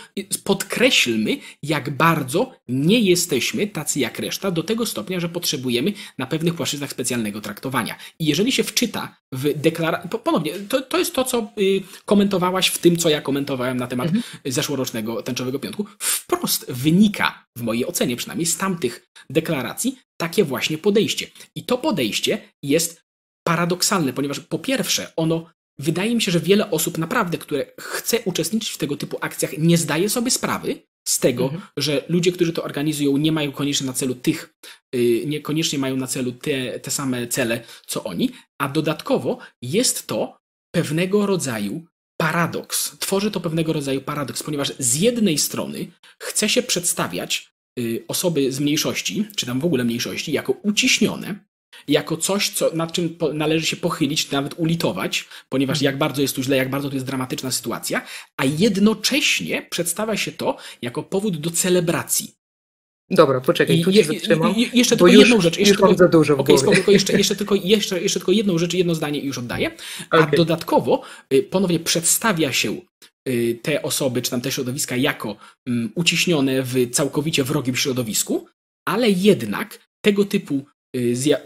podkreślmy, jak bardzo nie jesteśmy tacy jak reszta, do tego stopnia, że potrzebujemy na pewnych płaszczyznach specjalnego traktowania. I jeżeli się wczyta w deklarację, ponownie, to, to jest to, co y, komentowałaś w tym, co ja komentowałem na temat mhm. zeszłorocznego tęczowego piątku, wprost wynika, w mojej ocenie przynajmniej, z tamtych deklaracji takie właśnie podejście. I to podejście jest paradoksalne, ponieważ po pierwsze, ono wydaje mi się, że wiele osób naprawdę, które chce uczestniczyć w tego typu akcjach, nie zdaje sobie sprawy z tego, mhm. że ludzie, którzy to organizują, nie mają koniecznie na celu tych, yy, niekoniecznie mają na celu te, te same cele, co oni, a dodatkowo jest to pewnego rodzaju paradoks. Tworzy to pewnego rodzaju paradoks, ponieważ z jednej strony chce się przedstawiać y, osoby z mniejszości, czy tam w ogóle mniejszości, jako uciśnione, jako coś, co, nad czym po, należy się pochylić, nawet ulitować, ponieważ jak bardzo jest tu źle, jak bardzo to jest dramatyczna sytuacja, a jednocześnie przedstawia się to jako powód do celebracji. Dobra, poczekaj, tu się zatrzymam. Je, jeszcze tylko już, jedną rzecz. Jeszcze już za dużo tylko jeszcze, jeszcze, tylko, jeszcze, jeszcze tylko jedną rzecz, jedno zdanie i już oddaję. A okay. dodatkowo y, ponownie przedstawia się y, te osoby, czy tam te środowiska jako um, uciśnione w całkowicie wrogim środowisku, ale jednak tego typu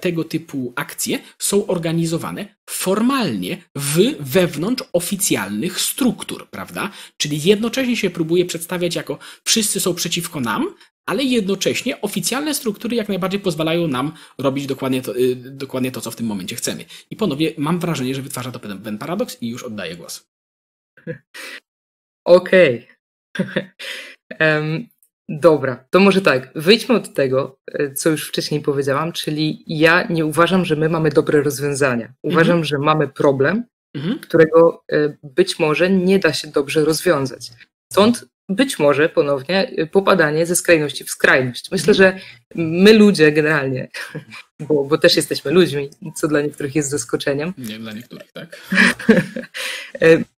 tego typu akcje są organizowane formalnie w wewnątrz oficjalnych struktur, prawda? Czyli jednocześnie się próbuje przedstawiać jako wszyscy są przeciwko nam, ale jednocześnie oficjalne struktury jak najbardziej pozwalają nam robić dokładnie to, y, dokładnie to co w tym momencie chcemy. I ponownie mam wrażenie, że wytwarza to pewien paradoks i już oddaję głos. Okej. Okay. Dobra, to może tak, wyjdźmy od tego, e, co już wcześniej powiedziałam, czyli ja nie uważam, że my mamy dobre rozwiązania. Uważam, mhm. że mamy problem, mhm. którego e, być może nie da się dobrze rozwiązać. Stąd być może ponownie popadanie ze skrajności w skrajność. Myślę, że my ludzie generalnie, bo, bo też jesteśmy ludźmi, co dla niektórych jest zaskoczeniem. Nie dla niektórych, tak.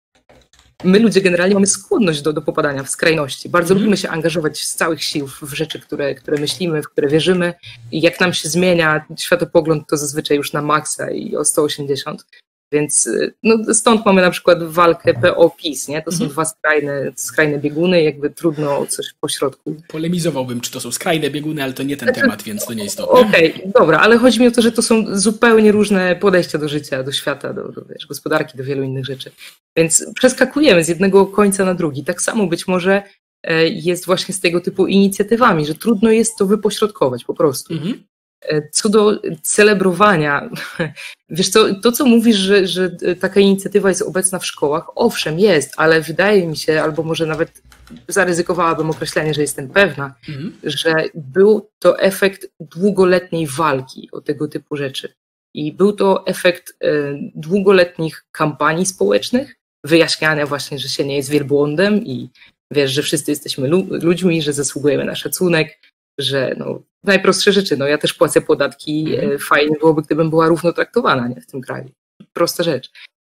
my ludzie generalnie mamy skłonność do, do popadania w skrajności. Bardzo Mhm. lubimy się angażować z całych sił w rzeczy, które, które myślimy, w które wierzymy. I jak nam się zmienia światopogląd, to zazwyczaj już na maksa i o 180. Więc y, no, stąd mamy na przykład walkę PO-PiS, nie? To są Mhm. dwa skrajne, skrajne bieguny, jakby trudno coś po środku. Polemizowałbym, czy to są skrajne bieguny, ale to nie ten Znaczy, temat, więc to nie istotne. Okej, dobra, ale chodzi mi o to, że to są zupełnie różne podejścia do życia, do świata, do, do wiesz, gospodarki, do wielu innych rzeczy. Więc przeskakujemy z jednego końca na drugi. Tak samo być może e, jest właśnie z tego typu inicjatywami, że trudno jest to wypośrodkować po prostu. Mhm. E, Co do celebrowania, wiesz co, to co mówisz, że, że taka inicjatywa jest obecna w szkołach, owszem jest, ale wydaje mi się, albo może nawet zaryzykowałabym określenie, że jestem pewna, Mhm. że był to efekt długoletniej walki o tego typu rzeczy. I był to efekt e, długoletnich kampanii społecznych, wyjaśniania właśnie, że się nie jest wielbłądem i wiesz, że wszyscy jesteśmy lu- ludźmi, że zasługujemy na szacunek, że no, najprostsze rzeczy, no ja też płacę podatki, Mhm. e, fajnie byłoby, gdybym była równo traktowana nie, w tym kraju. Prosta rzecz.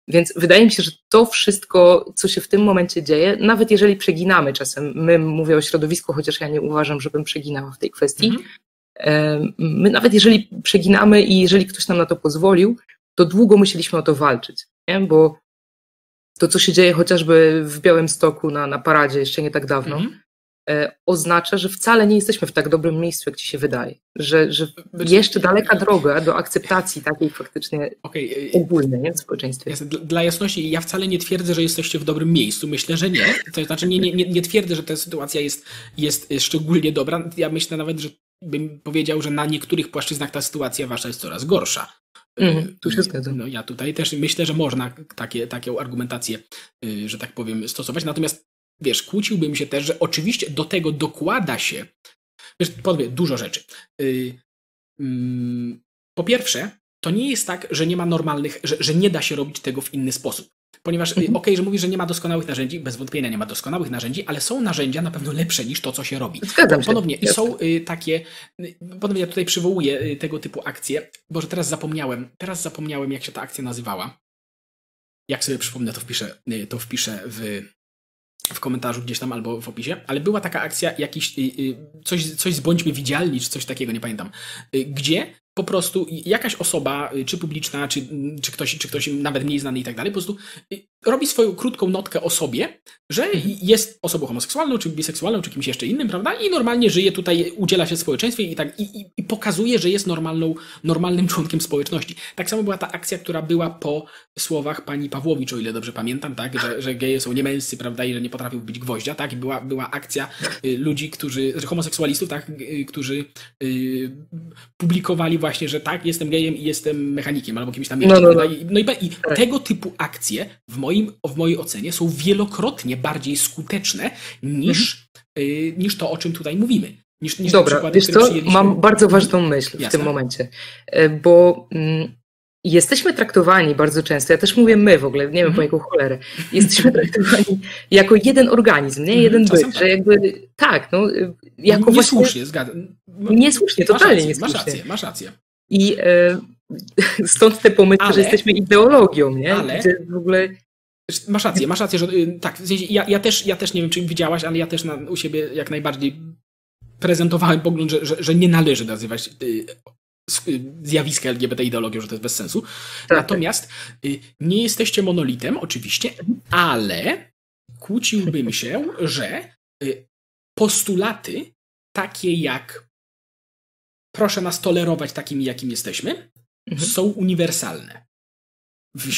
Więc wydaje mi się, że to wszystko, co się w tym momencie dzieje, nawet jeżeli przeginamy czasem, my mówię o środowisku, chociaż ja nie uważam, żebym przeginała w tej kwestii, Mhm. my nawet jeżeli przeginamy i jeżeli ktoś nam na to pozwolił, to długo musieliśmy o to walczyć, nie? bo to, co się dzieje chociażby w Białymstoku na, na paradzie jeszcze nie tak dawno, Mhm. E, oznacza, że wcale nie jesteśmy w tak dobrym miejscu, jak ci się wydaje. Że, że jeszcze daleka droga do akceptacji takiej faktycznie Okej, y, ogólnej nie, w społeczeństwie. Dla- jasności, ja wcale nie twierdzę, że jesteście w dobrym miejscu. Myślę, że nie. To znaczy, nie, nie, nie, twierdzę, że ta sytuacja jest, jest szczególnie dobra. Ja myślę nawet, że bym powiedział, że na niektórych płaszczyznach ta sytuacja wasza jest coraz gorsza. Mhm, tu się zgadzam. No ja tutaj też myślę, że można takie, taką argumentację, że tak powiem, stosować. Natomiast wiesz, kłóciłbym się też, że oczywiście do tego dokłada się, wiesz, podwie, dużo rzeczy. Y, mm, Po pierwsze, to nie jest tak, że nie ma normalnych, że, że nie da się robić tego w inny sposób. Ponieważ, okej, Mhm. że mówisz, że nie ma doskonałych narzędzi, bez wątpienia nie ma doskonałych narzędzi, ale są narzędzia na pewno lepsze niż to, co się robi. Zgadzam się. Ponownie, i są y, takie, y, ponownie ja tutaj przywołuję y, tego typu akcje, bo że teraz zapomniałem, teraz zapomniałem, jak się ta akcja nazywała. Jak sobie przypomnę, to wpiszę, y, to wpiszę w, w komentarzu gdzieś tam albo w opisie, ale była taka akcja, jakiś, y, y, coś, coś z bądźmy widzialni, czy coś takiego, nie pamiętam, y, gdzie po prostu jakaś osoba, y, czy publiczna, czy, czy, ktoś, czy ktoś nawet mniej znany i tak dalej, po prostu y, robi swoją krótką notkę o sobie, że jest osobą homoseksualną, czy biseksualną, czy kimś jeszcze innym, prawda? I normalnie żyje tutaj, udziela się w społeczeństwie i tak i, i, i pokazuje, że jest normalną, normalnym członkiem społeczności. Tak samo była ta akcja, która była po słowach pani Pawłowicz, o ile dobrze pamiętam, tak? Że, że geje są niemęscy, prawda? I że nie potrafią bić gwoździa, tak? I była, była akcja y, ludzi, którzy, homoseksualistów, tak? Którzy publikowali właśnie, że tak, jestem gejem i jestem mechanikiem, albo kimś tam No, no, no. prawda? I, no i, Tak. tego typu akcje w, moim, w mojej ocenie są wielokrotnie bardziej skuteczne niż, y, niż to, o czym tutaj mówimy. Niż, niż Dobra, przykłady, wiesz co, mam bardzo ważną myśl w Jasne. tym momencie, E, bo mm, jesteśmy traktowani bardzo często, ja też mówię my w ogóle, nie wiem Mhm. po jaką cholerę, jesteśmy traktowani jako jeden organizm, nie Mhm, jeden czasem byt, tak. że jakby tak, no jako właśnie Niesłusznie, zgadzam. niesłusznie, Masz totalnie rację, masz niesłusznie. rację, masz rację. I e, stąd te pomysły, Ale- że jesteśmy ideologią, nie? ale- Gdzie w ogóle Masz rację, masz rację, że y, tak, w sensie ja, ja, też, ja też nie wiem, czy widziałaś, ale ja też na, u siebie jak najbardziej prezentowałem pogląd, że, że, że nie należy nazywać y, zjawiska LGBT ideologią, że to jest bez sensu. tak, Natomiast y, nie jesteście monolitem, oczywiście, ale kłóciłbym się, że y, postulaty takie jak proszę nas tolerować takimi, jakim jesteśmy, Mhm. są uniwersalne.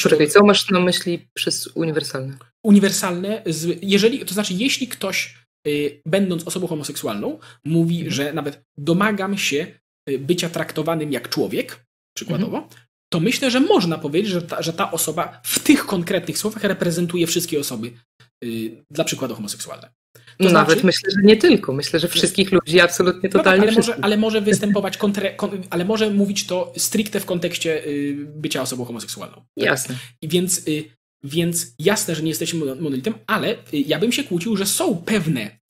Poczekaj, co masz na myśli przez uniwersalne? uniwersalne, z, jeżeli, to znaczy, jeśli ktoś, y, będąc osobą homoseksualną, mówi, Mhm. że nawet domagam się bycia traktowanym jak człowiek, przykładowo, Mhm. to myślę, że można powiedzieć, że ta, że ta osoba w tych konkretnych słowach reprezentuje wszystkie osoby, y, dla przykładu homoseksualne. Znaczy- nawet myślę, że nie tylko. Myślę, że wszystkich ludzi, absolutnie No tak, totalnie ale, może, ale może występować, kontre, kon, ale może mówić to stricte w kontekście y, bycia osobą homoseksualną. Jasne. I więc y, więc jasne, że nie jesteśmy monolitem, ale ja bym się kłócił, że są pewne Y,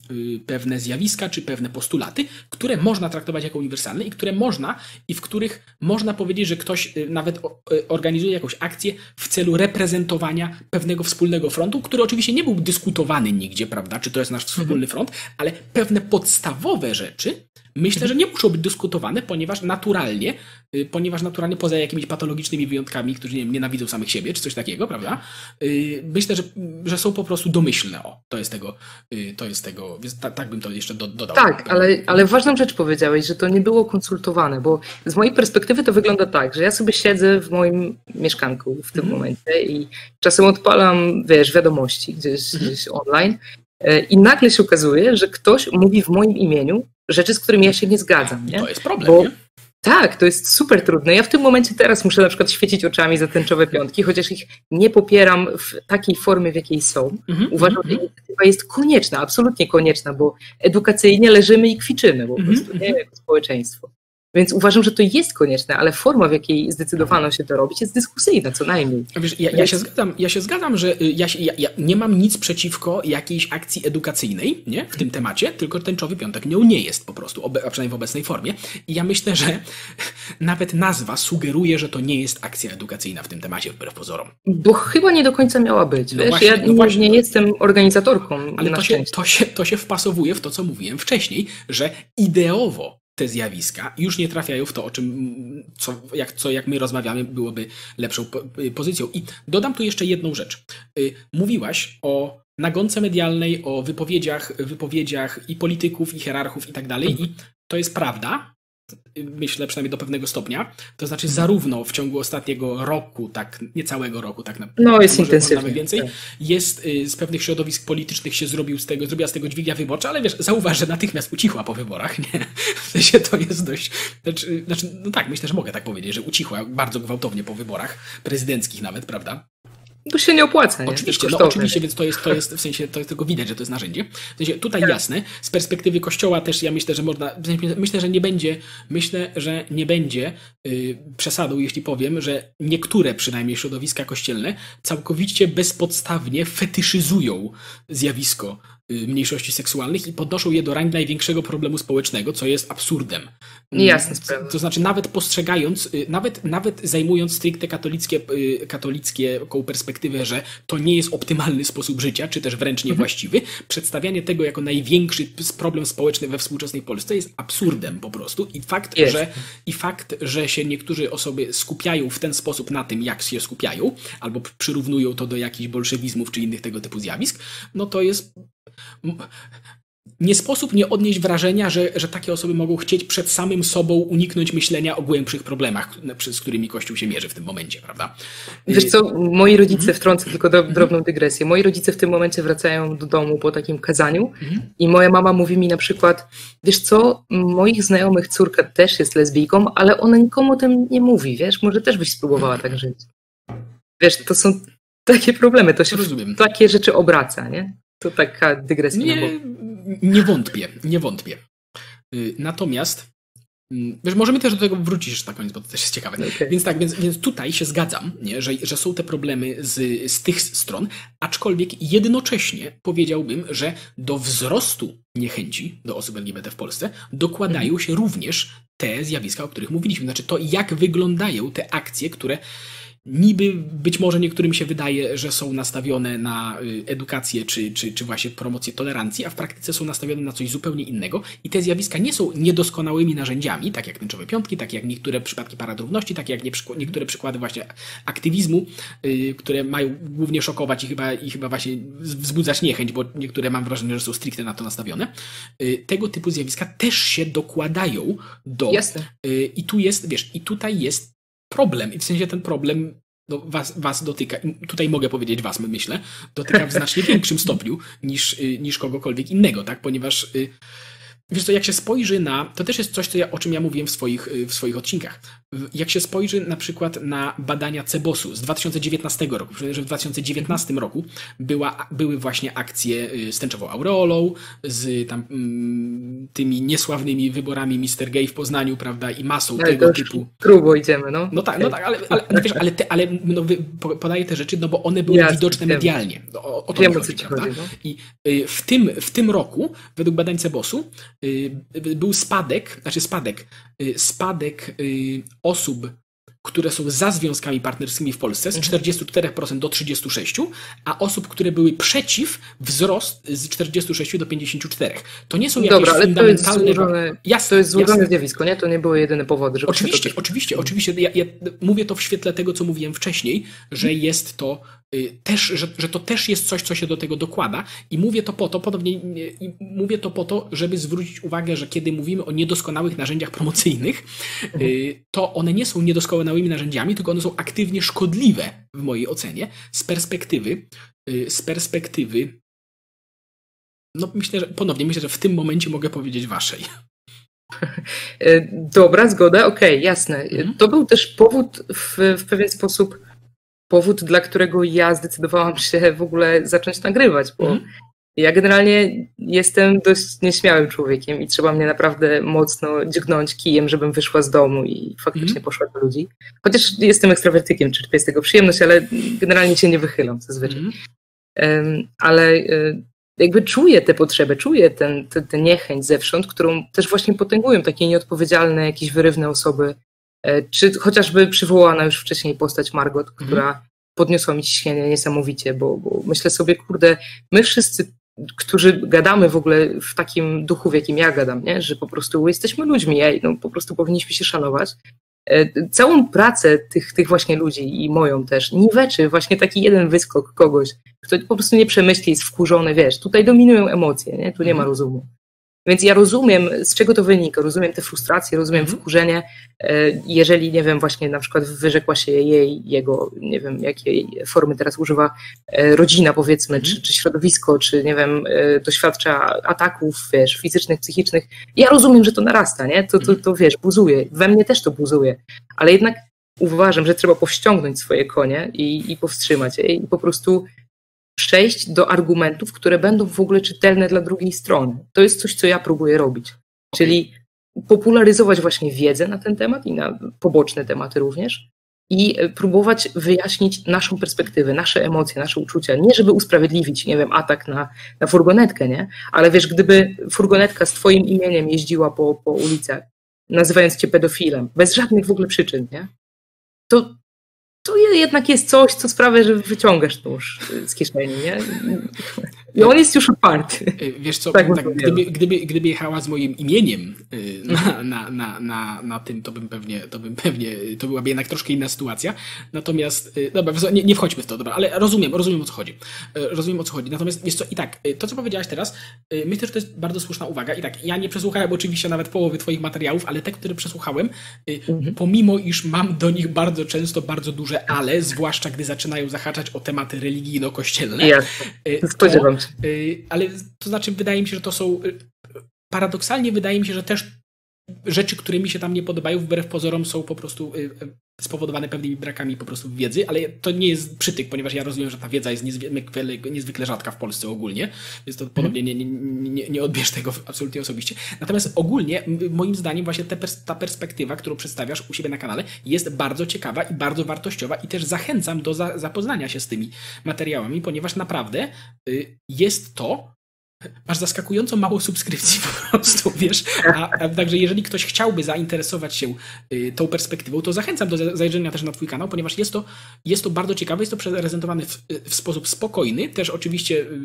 pewne zjawiska czy pewne postulaty, które można traktować jako uniwersalne i które można i w których można powiedzieć, że ktoś y, nawet y, organizuje jakąś akcję w celu reprezentowania pewnego wspólnego frontu, który oczywiście nie był dyskutowany nigdzie, prawda, czy to jest nasz wspólny mhm. front, ale pewne podstawowe rzeczy myślę, że nie muszą być dyskutowane, ponieważ naturalnie, y, ponieważ naturalnie poza jakimiś patologicznymi wyjątkami, którzy nie wiem, nienawidzą samych siebie, czy coś takiego, prawda? Y, myślę, że, że są po prostu domyślne. O, to jest tego, y, to jest tego, więc ta, tak bym to jeszcze do, dodał. Tak, ale, ale ważną rzecz powiedziałeś, że to nie było konsultowane, bo z mojej perspektywy to wygląda tak, że ja sobie siedzę w moim mieszkanku w tym mm. momencie i czasem odpalam, wiesz, wiadomości gdzieś, mm. gdzieś online i nagle się okazuje, że ktoś mówi w moim imieniu rzeczy, z którymi ja się nie zgadzam. Nie? To jest problem, Bo, nie? Tak, to jest super trudne. Ja w tym momencie teraz muszę na przykład świecić oczami za tęczowe piątki, chociaż ich nie popieram w takiej formie, w jakiej są. Mm-hmm, Uważam, że inicjatywa jest konieczna, absolutnie konieczna, bo edukacyjnie leżymy i kwiczymy po mhm, prostu, mm-hmm. nie, jako społeczeństwo. Więc uważam, że to jest konieczne, ale forma, w jakiej zdecydowano się to robić, jest dyskusyjna, co najmniej. Wiesz, ja, ja, się zgadzam, ja się zgadzam, że y, ja, się, ja, ja, nie mam nic przeciwko jakiejś akcji edukacyjnej nie? w tym temacie, tylko tęczowy piątek nią nie jest po prostu, a przynajmniej w obecnej formie. I ja myślę, że nawet nazwa sugeruje, że to nie jest akcja edukacyjna w tym temacie, wbrew pozorom. Bo chyba nie do końca miała być. No wiesz, właśnie, ja no właśnie. nie jestem organizatorką. Ale to się, to, się, to się wpasowuje w to, co mówiłem wcześniej, że ideowo te zjawiska już nie trafiają w to, o czym, co, jak, co, jak my rozmawiamy, byłoby lepszą y, pozycją. I dodam tu jeszcze jedną rzecz. Y, mówiłaś o nagonce medialnej, o wypowiedziach, wypowiedziach i polityków, i hierarchów i tak dalej. I to jest prawda, myślę przynajmniej do pewnego stopnia. To znaczy zarówno w ciągu ostatniego roku, tak niecałego roku, tak naprawdę. No jest intensywnie. więcej, tak. jest y, z pewnych środowisk politycznych się zrobił z tego, zrobiła z tego dźwignia wyborcza, ale wiesz, zauważ, że natychmiast ucichła po wyborach, nie? W sensie to jest dość, znaczy, znaczy no tak, myślę, że mogę tak powiedzieć, że ucichła bardzo gwałtownie po wyborach prezydenckich nawet, prawda? To się nie opłaca. Nie? Oczywiście, no, oczywiście, więc to jest, to jest w sensie, to jest tylko widać, że to jest narzędzie. W sensie tutaj tak. jasne, z perspektywy kościoła też ja myślę, że można, myślę, że nie będzie, myślę, że nie będzie yy, przesadą, jeśli powiem, że niektóre przynajmniej środowiska kościelne całkowicie bezpodstawnie fetyszyzują zjawisko mniejszości seksualnych i podnoszą je do rangi największego problemu społecznego, co jest absurdem. Mm, Jasne sprawa. To znaczy nawet postrzegając, y, nawet, nawet zajmując stricte katolickie, y, katolickie perspektywę, że to nie jest optymalny sposób życia, czy też wręcz mhm. niewłaściwy, mhm. przedstawianie tego jako największy problem społeczny we współczesnej Polsce jest absurdem po prostu i fakt, że, i fakt, że się niektóre osoby skupiają w ten sposób na tym, jak się skupiają, albo przyrównują to do jakichś bolszewizmów czy innych tego typu zjawisk, no to jest nie sposób nie odnieść wrażenia, że, że takie osoby mogą chcieć przed samym sobą uniknąć myślenia o głębszych problemach, z którymi Kościół się mierzy w tym momencie, prawda? Wiesz co, moi rodzice, mhm. wtrącę tylko mhm. drobną dygresję, moi rodzice w tym momencie wracają do domu po takim kazaniu mhm. i moja mama mówi mi na przykład, wiesz co, moich znajomych córka też jest lesbijką, ale ona nikomu o tym nie mówi, wiesz, może też byś spróbowała tak żyć. Wiesz, to są takie problemy, to się Rozumiem. takie rzeczy obraca, nie? To taka dygresja. Nie, nie wątpię, nie wątpię. Y, natomiast mm, Wiesz, możemy też do tego wrócić jeszcze na koniec, bo to też jest ciekawe. Okay. Więc tak, więc, więc tutaj się zgadzam, nie, że, że są te problemy z, z tych stron, aczkolwiek jednocześnie powiedziałbym, że do wzrostu niechęci do osób LGBT w Polsce dokładają mm. się również te zjawiska, o których mówiliśmy. Znaczy to, jak wyglądają te akcje, które niby być może niektórym się wydaje, że są nastawione na y, edukację czy, czy, czy właśnie promocję tolerancji, a w praktyce są nastawione na coś zupełnie innego i te zjawiska nie są niedoskonałymi narzędziami, tak jak tęczowe piątki, tak jak niektóre przypadki paradrówności, tak jak niektóre przykłady właśnie aktywizmu, yy, które mają głównie szokować i chyba, i chyba właśnie wzbudzać niechęć, bo niektóre mam wrażenie, że są stricte na to nastawione. Yy, tego typu zjawiska też się dokładają do... Jasne. I tu jest, wiesz, i tutaj jest problem. I w sensie ten problem no, was, was dotyka. Tutaj mogę powiedzieć was, myślę. Dotyka w znacznie większym stopniu niż, y, niż kogokolwiek innego, tak? Ponieważ y, Wiesz co, jak się spojrzy na, to też jest coś, co ja, o czym ja mówiłem w swoich, w swoich odcinkach. Jak się spojrzy na przykład na badania Cebosu z 2019 roku, że w 2019 roku była, były właśnie akcje z tęczową aureolą, z tam mm, tymi niesławnymi wyborami Mr. Gay w Poznaniu, prawda, i masą ale tego typu. Grubo idziemy, no. No tak, no tak, ale, ale, ale wiesz, ale, te, ale no, podaję te rzeczy, no bo one były Jasne, widoczne medialnie. O, o to wiem, chodzi, chodzi no. I y, w tym, w tym roku, według badań Cebosu, y, był spadek, znaczy spadek, y, spadek osób które są za związkami partnerskimi w Polsce z 44% mhm. do 36%, a osób, które były przeciw, wzrost z 46 do 54. To nie są jakieś Dobra, ale fundamentalne... To jest złożone, jasne, to jest złożone zjawisko, nie? To nie były jedyne powody. Żeby oczywiście, to... oczywiście, oczywiście. Ja, ja mówię to w świetle tego, co mówiłem wcześniej, że mhm. jest to Y, też, że, że to też jest coś, co się do tego dokłada i mówię to po to, podobnie mówię to po to, żeby zwrócić uwagę, że kiedy mówimy o niedoskonałych narzędziach promocyjnych, mhm. to one nie są niedoskonałymi narzędziami, tylko one są aktywnie szkodliwe w mojej ocenie z perspektywy y, z perspektywy no myślę, że ponownie myślę, że w tym momencie mogę powiedzieć waszej. Dobra, zgoda, okej, okay, jasne. Mhm. To był też powód w, w pewien sposób powód, dla którego ja zdecydowałam się w ogóle zacząć nagrywać, bo mm. ja generalnie jestem dość nieśmiałym człowiekiem i trzeba mnie naprawdę mocno dźgnąć kijem, żebym wyszła z domu i faktycznie mm. poszła do ludzi. Chociaż jestem ekstrawertykiem, czerpię z tego przyjemność, ale generalnie się nie wychylam zazwyczaj. Mm. Um, ale e, jakby czuję tę potrzebę, czuję tę ten, ten niechęć zewsząd, którą też właśnie potęgują takie nieodpowiedzialne, jakieś wyrywne osoby, czy chociażby przywołana już wcześniej postać Margot, mhm. która podniosła mi ciśnienie niesamowicie, bo, bo myślę sobie, kurde, my wszyscy, którzy gadamy w ogóle w takim duchu, w jakim ja gadam, nie? że po prostu jesteśmy ludźmi, ej, no, po prostu powinniśmy się szanować. E, całą pracę tych, tych właśnie ludzi i moją też niweczy właśnie taki jeden wyskok kogoś, kto po prostu nie przemyśli, jest wkurzony, wiesz, tutaj dominują emocje, nie? tu nie ma mhm. rozumu. Więc ja rozumiem, z czego to wynika, rozumiem te frustracje, rozumiem mhm. wkurzenie, e, jeżeli, nie wiem, właśnie na przykład wyrzekła się jej, jego, nie wiem, jakiej formy teraz używa e, rodzina, powiedzmy, czy, czy środowisko, czy, nie wiem, e, doświadcza ataków, wiesz, fizycznych, psychicznych. Ja rozumiem, że to narasta, nie? To, to, to wiesz, buzuje. We mnie też to buzuje. Ale jednak uważam, że trzeba powściągnąć swoje konie i, i powstrzymać je i po prostu przejść do argumentów, które będą w ogóle czytelne dla drugiej strony. To jest coś, co ja próbuję robić. Czyli popularyzować właśnie wiedzę na ten temat i na poboczne tematy również i e, próbować wyjaśnić naszą perspektywę, nasze emocje, nasze uczucia. Nie żeby usprawiedliwić, nie wiem, atak na, na furgonetkę, nie? Ale wiesz, gdyby furgonetka z twoim imieniem jeździła po, po ulicach, nazywając cię pedofilem, bez żadnych w ogóle przyczyn, nie? To to jednak jest coś, co sprawia, że wyciągasz nóż z kieszeni, nie? I on jest już otwarty. Y, wiesz co, tak, tak gdyby, gdyby, gdyby jechała z moim imieniem y, na, na, na, na, na tym, to bym pewnie, to bym pewnie, to byłaby jednak troszkę inna sytuacja. Natomiast, y, dobra, nie, nie wchodźmy w to, dobra, ale rozumiem, rozumiem o co chodzi. Rozumiem o co chodzi. Natomiast wiesz co, i tak, to co powiedziałaś teraz, myślę, że to jest bardzo słuszna uwaga. I tak, ja nie przesłuchałem oczywiście nawet połowy twoich materiałów, ale te, które przesłuchałem, mhm. pomimo iż mam do nich bardzo często bardzo duże ale, zwłaszcza gdy zaczynają zahaczać o tematy religijno-kościelne. Jasne, spodziewam się. Y, ale to znaczy, wydaje mi się, że to są. Y, paradoksalnie wydaje mi się, że też rzeczy, które mi się tam nie podobają, wbrew pozorom, są po prostu y, spowodowane pewnymi brakami po prostu wiedzy, ale to nie jest przytyk, ponieważ ja rozumiem, że ta wiedza jest niezwykle, niezwykle rzadka w Polsce ogólnie, więc to podobnie nie, nie, nie, nie odbierz tego absolutnie osobiście. Natomiast ogólnie, moim zdaniem, właśnie ta perspektywa, którą przedstawiasz u siebie na kanale, jest bardzo ciekawa i bardzo wartościowa i też zachęcam do za, zapoznania się z tymi materiałami, ponieważ naprawdę jest to masz zaskakująco mało subskrypcji po prostu, wiesz. A, a, także jeżeli ktoś chciałby zainteresować się y, tą perspektywą, to zachęcam do zajrzenia też na twój kanał, ponieważ jest to, jest to bardzo ciekawe, jest to prezentowane w, w sposób spokojny, też oczywiście y,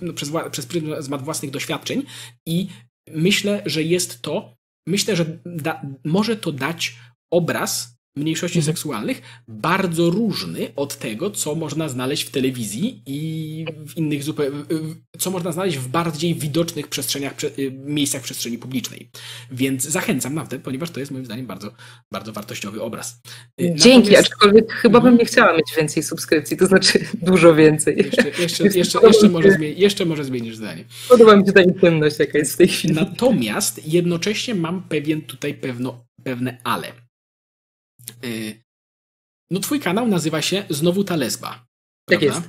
no, przez, przez pryzmat własnych doświadczeń i myślę, że jest to, myślę, że da, może to dać obraz mniejszości mhm. seksualnych bardzo różny od tego, co można znaleźć w telewizji i w innych zupełnie, co można znaleźć w bardziej widocznych przestrzeniach, y, miejscach przestrzeni publicznej. Więc zachęcam naprawdę, ponieważ to jest moim zdaniem bardzo, bardzo wartościowy obraz. Y, Dzięki, Natomiast... aczkolwiek chyba bym mhm. nie chciała mieć więcej subskrypcji, to znaczy dużo więcej. Jeszcze, jeszcze, jeszcze, jeszcze, może, zmieni, jeszcze może zmienisz zdanie. Podoba mi się ta intymność, jaka jest w tej chwili. Natomiast jednocześnie mam pewien tutaj pewno, pewne ale. Y, no twój kanał nazywa się znowu ta lesba. Tak jest.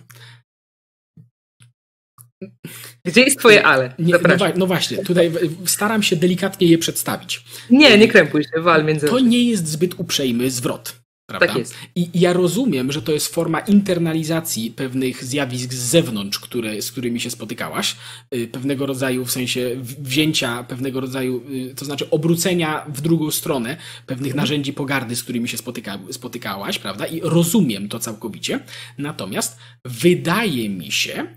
Gdzie jest twoje ale? Nie, no, no, właśnie, tutaj staram się delikatnie je przedstawić. Nie, nie krępuj się, wal między To nie jest zbyt uprzejmy zwrot. Prawda? Tak jest. I ja rozumiem, że to jest forma internalizacji pewnych zjawisk z zewnątrz, które, z którymi się spotykałaś, y, pewnego rodzaju, w sensie wzięcia pewnego rodzaju, y, to znaczy obrócenia w drugą stronę pewnych mhm. narzędzi pogardy, z którymi się spotyka, spotykałaś, prawda? I rozumiem to całkowicie. Natomiast wydaje mi się,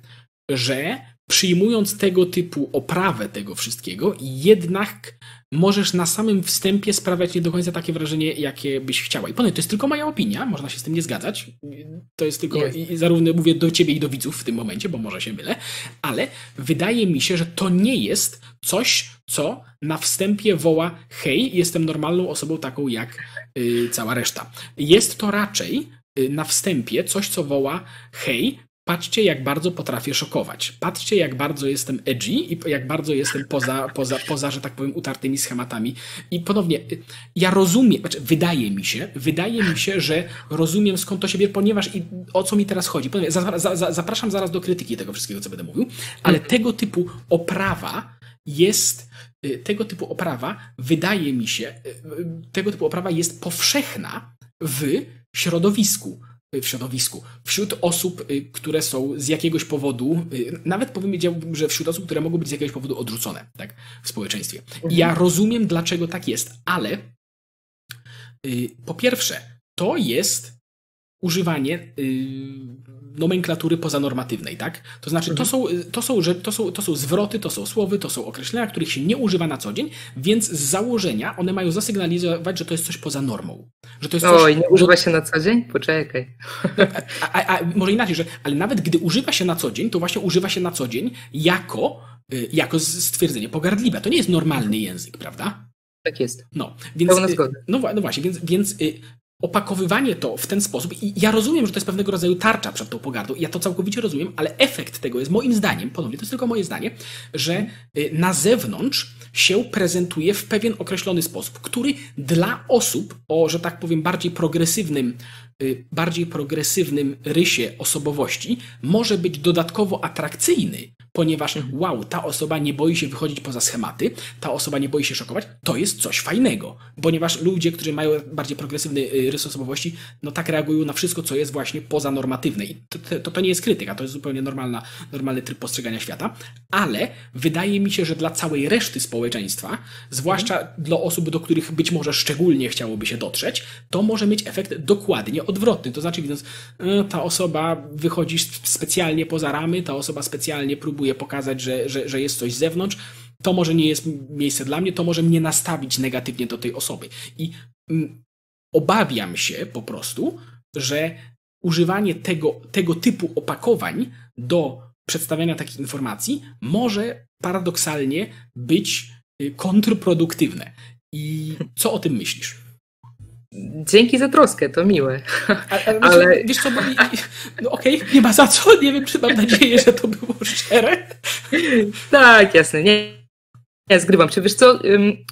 że przyjmując tego typu oprawę tego wszystkiego, jednak możesz na samym wstępie sprawiać nie do końca takie wrażenie, jakie byś chciała. I ponadto to jest tylko moja opinia, można się z tym nie zgadzać. To jest tylko, jest. zarówno mówię do ciebie i do widzów w tym momencie, bo może się mylę, ale wydaje mi się, że to nie jest coś, co na wstępie woła hej, jestem normalną osobą taką jak y, cała reszta. Jest to raczej y, na wstępie coś, co woła hej, Patrzcie, jak bardzo potrafię szokować. Patrzcie, jak bardzo jestem edgy i jak bardzo jestem poza, poza, poza że tak powiem, utartymi schematami. I ponownie, ja rozumiem, znaczy wydaje mi się, wydaje mi się, że rozumiem skąd to się bierze, ponieważ i o co mi teraz chodzi. Ponownie, za, za, za, zapraszam zaraz do krytyki tego wszystkiego, co będę mówił, ale mhm. tego typu oprawa jest, y, tego typu oprawa, wydaje mi się, y, y, tego typu oprawa jest powszechna w środowisku w środowisku, wśród osób, y, które są z jakiegoś powodu, y, nawet powiedziałbym, że wśród osób, które mogą być z jakiegoś powodu odrzucone tak, w społeczeństwie. I ja mhm. rozumiem, dlaczego tak jest, ale y, po pierwsze, to jest używanie nomenklatury pozanormatywnej, tak? To znaczy, to, mhm. są, to, są, to, są, to są zwroty, to są słowy, to są określenia, których się nie używa na co dzień, więc z założenia one mają zasygnalizować, że to jest coś poza normą. Że to jest coś, Oj, nie używa się na co dzień? Poczekaj. A, a, a, może inaczej, że, ale nawet gdy używa się na co dzień, to właśnie używa się na co dzień jako, y, jako stwierdzenie pogardliwe. To nie jest normalny język, prawda? Tak jest. No, więc, y, no, no właśnie, więc, więc y, opakowywanie to w ten sposób, i ja rozumiem, że to jest pewnego rodzaju tarcza przed tą pogardą, ja to całkowicie rozumiem, ale efekt tego jest moim zdaniem, ponownie, to jest tylko moje zdanie, że y, na zewnątrz się prezentuje w pewien określony sposób, który dla osób o, że tak powiem, bardziej progresywnym, y, bardziej progresywnym rysie osobowości może być dodatkowo atrakcyjny, ponieważ wow, ta osoba nie boi się wychodzić poza schematy, ta osoba nie boi się szokować, to jest coś fajnego, ponieważ ludzie, którzy mają bardziej progresywny y, rys osobowości, no tak reagują na wszystko, co jest właśnie pozanormatywne i to, to, to nie jest krytyka, to jest zupełnie normalna, normalny tryb postrzegania świata, ale wydaje mi się, że dla całej reszty społeczeństwa, zwłaszcza dla osób, do których być może szczególnie chciałoby się dotrzeć, to może mieć efekt dokładnie odwrotny, to znaczy widząc, y, ta osoba wychodzi specjalnie poza ramy, ta osoba specjalnie próbuje próbuje pokazać, że, że, że jest coś z zewnątrz, to może nie jest miejsce dla mnie, to może mnie nastawić negatywnie do tej osoby. I mm, obawiam się po prostu, że używanie tego, tego typu opakowań do przedstawiania takich informacji może paradoksalnie być y, kontrproduktywne. I co o tym myślisz? Dzięki za troskę, to miłe. Ale, ale... wiesz co, bo, no okej, okay, nie ma za co, nie wiem, czy mam nadzieję, że to było szczere. Tak, jasne, nie, nie zgrywam Czy Wiesz co,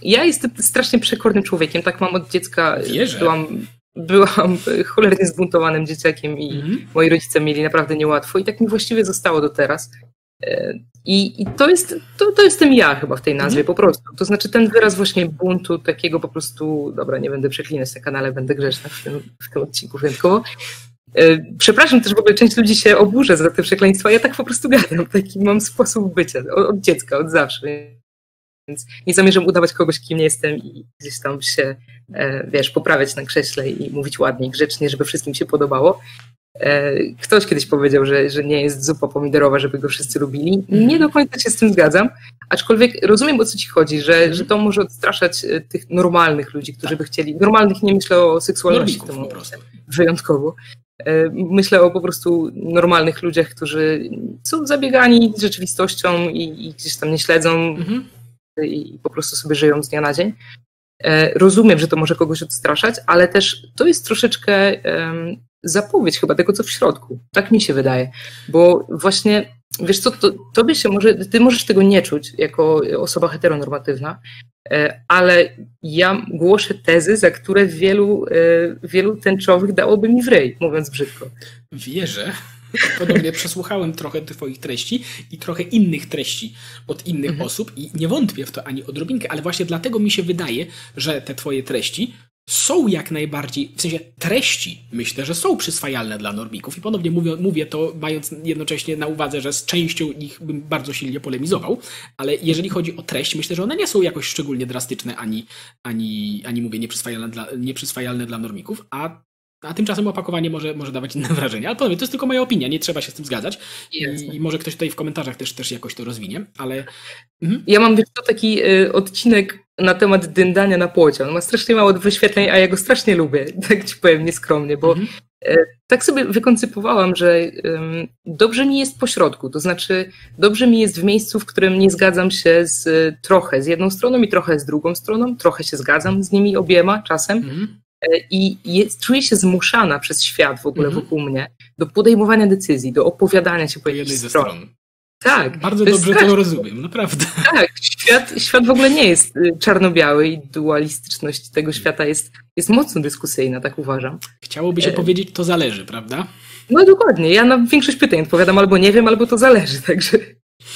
ja jestem strasznie przekornym człowiekiem, tak mam od dziecka. Wierzę. Byłam, byłam cholernie zbuntowanym dzieciakiem i mm moi rodzice mieli naprawdę niełatwo i tak mi właściwie zostało do teraz. I, I, to, jest, to, to jestem ja chyba w tej nazwie, mhm. po prostu. To znaczy ten wyraz właśnie buntu, takiego po prostu, dobra, nie będę przeklinać na kanale, będę grzeczna w tym, w tym odcinku wyjątkowo. E, przepraszam też, w ogóle część ludzi się oburza za te przekleństwa, ja tak po prostu gadam, taki mam sposób bycia, od, od dziecka, od zawsze, więc nie zamierzam udawać kogoś, kim nie jestem i gdzieś tam się, e, wiesz, poprawiać na krześle i mówić ładnie, grzecznie, żeby wszystkim się podobało. E, ktoś kiedyś powiedział, że, że nie jest zupa pomidorowa, żeby go wszyscy lubili. Nie do końca się z tym zgadzam, aczkolwiek rozumiem o co ci chodzi, że, że to może odstraszać e, tych normalnych ludzi, którzy by chcieli. Normalnych nie myślę o seksualności Normików po prostu. wyjątkowo. E, myślę o po prostu normalnych ludziach, którzy są zabiegani rzeczywistością i, i gdzieś tam nie śledzą Mhm. i po prostu sobie żyją z dnia na dzień. Rozumiem, że to może kogoś odstraszać, ale też to jest troszeczkę zapowiedź chyba tego, co w środku. Tak mi się wydaje. Bo właśnie, wiesz co, to, tobie się może, ty możesz tego nie czuć jako osoba heteronormatywna, e, ale ja głoszę tezy, za które wielu, e, wielu tęczowych dałoby mi w ryj, mówiąc brzydko. Wierzę. Podobnie przesłuchałem trochę Twoich treści i trochę innych treści od innych Mhm. osób i nie wątpię w to ani odrobinkę, ale właśnie dlatego mi się wydaje, że te Twoje treści są jak najbardziej, w sensie treści, myślę, że są przyswajalne dla normików i ponownie mówię, mówię to mając jednocześnie na uwadze, że z częścią ich bym bardzo silnie polemizował, ale jeżeli chodzi o treść, myślę, że one nie są jakoś szczególnie drastyczne ani, ani, ani mówię, nieprzyswajalne dla, nieprzyswajalne dla normików, a a tymczasem opakowanie może, może dawać inne wrażenia. Ale ponownie, to jest tylko moja opinia, nie trzeba się z tym zgadzać. I, I może ktoś tutaj w komentarzach też, też jakoś to rozwinie, ale. Mhm. Ja mam wiesz, taki y, odcinek na temat dyndania na płocie. On ma strasznie mało wyświetleń, a ja go strasznie lubię, tak ci powiem nieskromnie, bo Mhm. e, tak sobie wykoncypowałam, że dobrze mi jest po środku, to znaczy dobrze mi jest w miejscu, w którym nie zgadzam się z y, trochę z jedną stroną i trochę z drugą stroną, trochę się zgadzam z nimi obiema czasem Mhm. e, i jest, czuję się zmuszana przez świat w ogóle Mhm. wokół mnie do podejmowania decyzji, do opowiadania się po jednej ze stronie. stron. Tak, Bardzo to dobrze to rozumiem, naprawdę. Tak, świat, świat w ogóle nie jest y, czarno-biały i dualistyczność tego świata jest, jest mocno dyskusyjna, tak uważam. Chciałoby się E. powiedzieć, to zależy, prawda? No dokładnie, ja na większość pytań odpowiadam albo nie wiem, albo to zależy, także,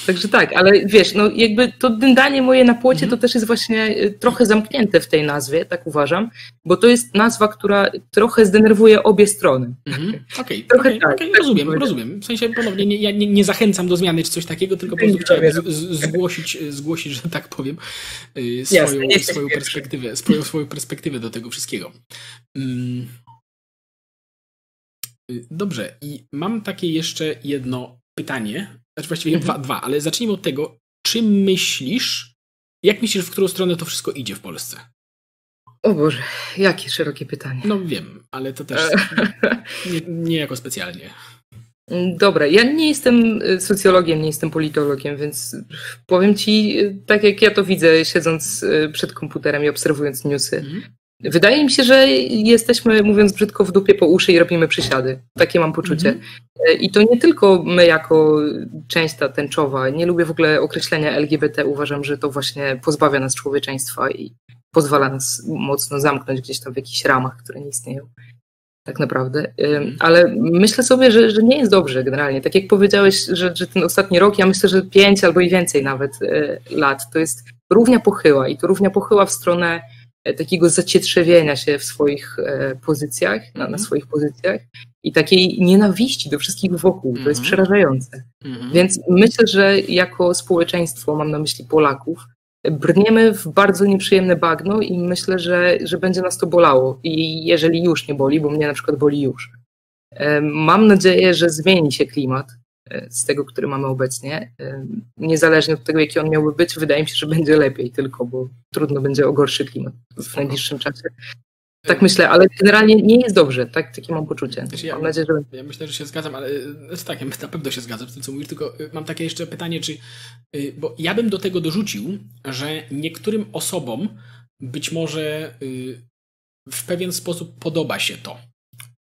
także tak, ale wiesz, no jakby to dyndanie moje na płocie Mhm. to też jest właśnie y, trochę zamknięte w tej nazwie, tak uważam, bo to jest nazwa, która trochę zdenerwuje obie strony. Mhm. Okej, Trochę okej, tak, okej, tak rozumiem, powiedziałem. rozumiem. W sensie ponownie nie, ja nie, nie zachęcam do zmiany czy coś takiego, tylko po prostu chciałem z, z, zgłosić, zgłosić, że tak powiem, Jasne, swoją, jesteś swoją perspektywę, swoją, swoją perspektywę do tego wszystkiego. Mm. Dobrze, i mam takie jeszcze jedno pytanie, znaczy właściwie dwa, dwa, ale zacznijmy od tego, czy myślisz, jak myślisz, w którą stronę to wszystko idzie w Polsce? O Boże, jakie szerokie pytanie. No wiem, ale to też nie, nie jako specjalnie. Dobra, ja nie jestem y, socjologiem, nie jestem politologiem, więc powiem ci y, tak, jak ja to widzę, siedząc y, przed komputerem i obserwując newsy. Mhm. Wydaje mi się, że jesteśmy, mówiąc brzydko, w dupie po uszy i robimy przysiady. Takie mam poczucie. Y, I to nie tylko my, jako część ta tęczowa. Nie lubię w ogóle określenia LGBT. Uważam, że to właśnie pozbawia nas człowieczeństwa i pozwala nas mocno zamknąć gdzieś tam w jakichś ramach, które nie istnieją. Tak naprawdę. Ym, Ale myślę sobie, że, że nie jest dobrze generalnie. Tak jak powiedziałeś, że, że ten ostatni rok, ja myślę, że pięć albo i więcej nawet e, lat, to jest równia pochyła i to równia pochyła w stronę e, takiego zacietrzewienia się w swoich e, pozycjach, na, na Mhm. swoich pozycjach i takiej nienawiści do wszystkich wokół. To jest Mhm. przerażające. Mhm. Więc myślę, że jako społeczeństwo, mam na myśli Polaków, brniemy w bardzo nieprzyjemne bagno i myślę, że, że będzie nas to bolało. I jeżeli już nie boli, bo mnie na przykład boli już. E, Mam nadzieję, że zmieni się klimat e, z tego, który mamy obecnie. E, Niezależnie od tego, jaki on miałby być, wydaje mi się, że będzie lepiej tylko, bo trudno będzie o gorszy klimat w najbliższym czasie. Tak myślę, ale generalnie nie jest dobrze. Tak, takie mam poczucie. Ja- Mam nadzieję, że Ja myślę, że się zgadzam, ale y, znaczy tak, ja na pewno się zgadzam z tym, co mówisz, tylko mam takie jeszcze pytanie, czy. Bo ja bym do tego dorzucił, że niektórym osobom być może w pewien sposób podoba się to,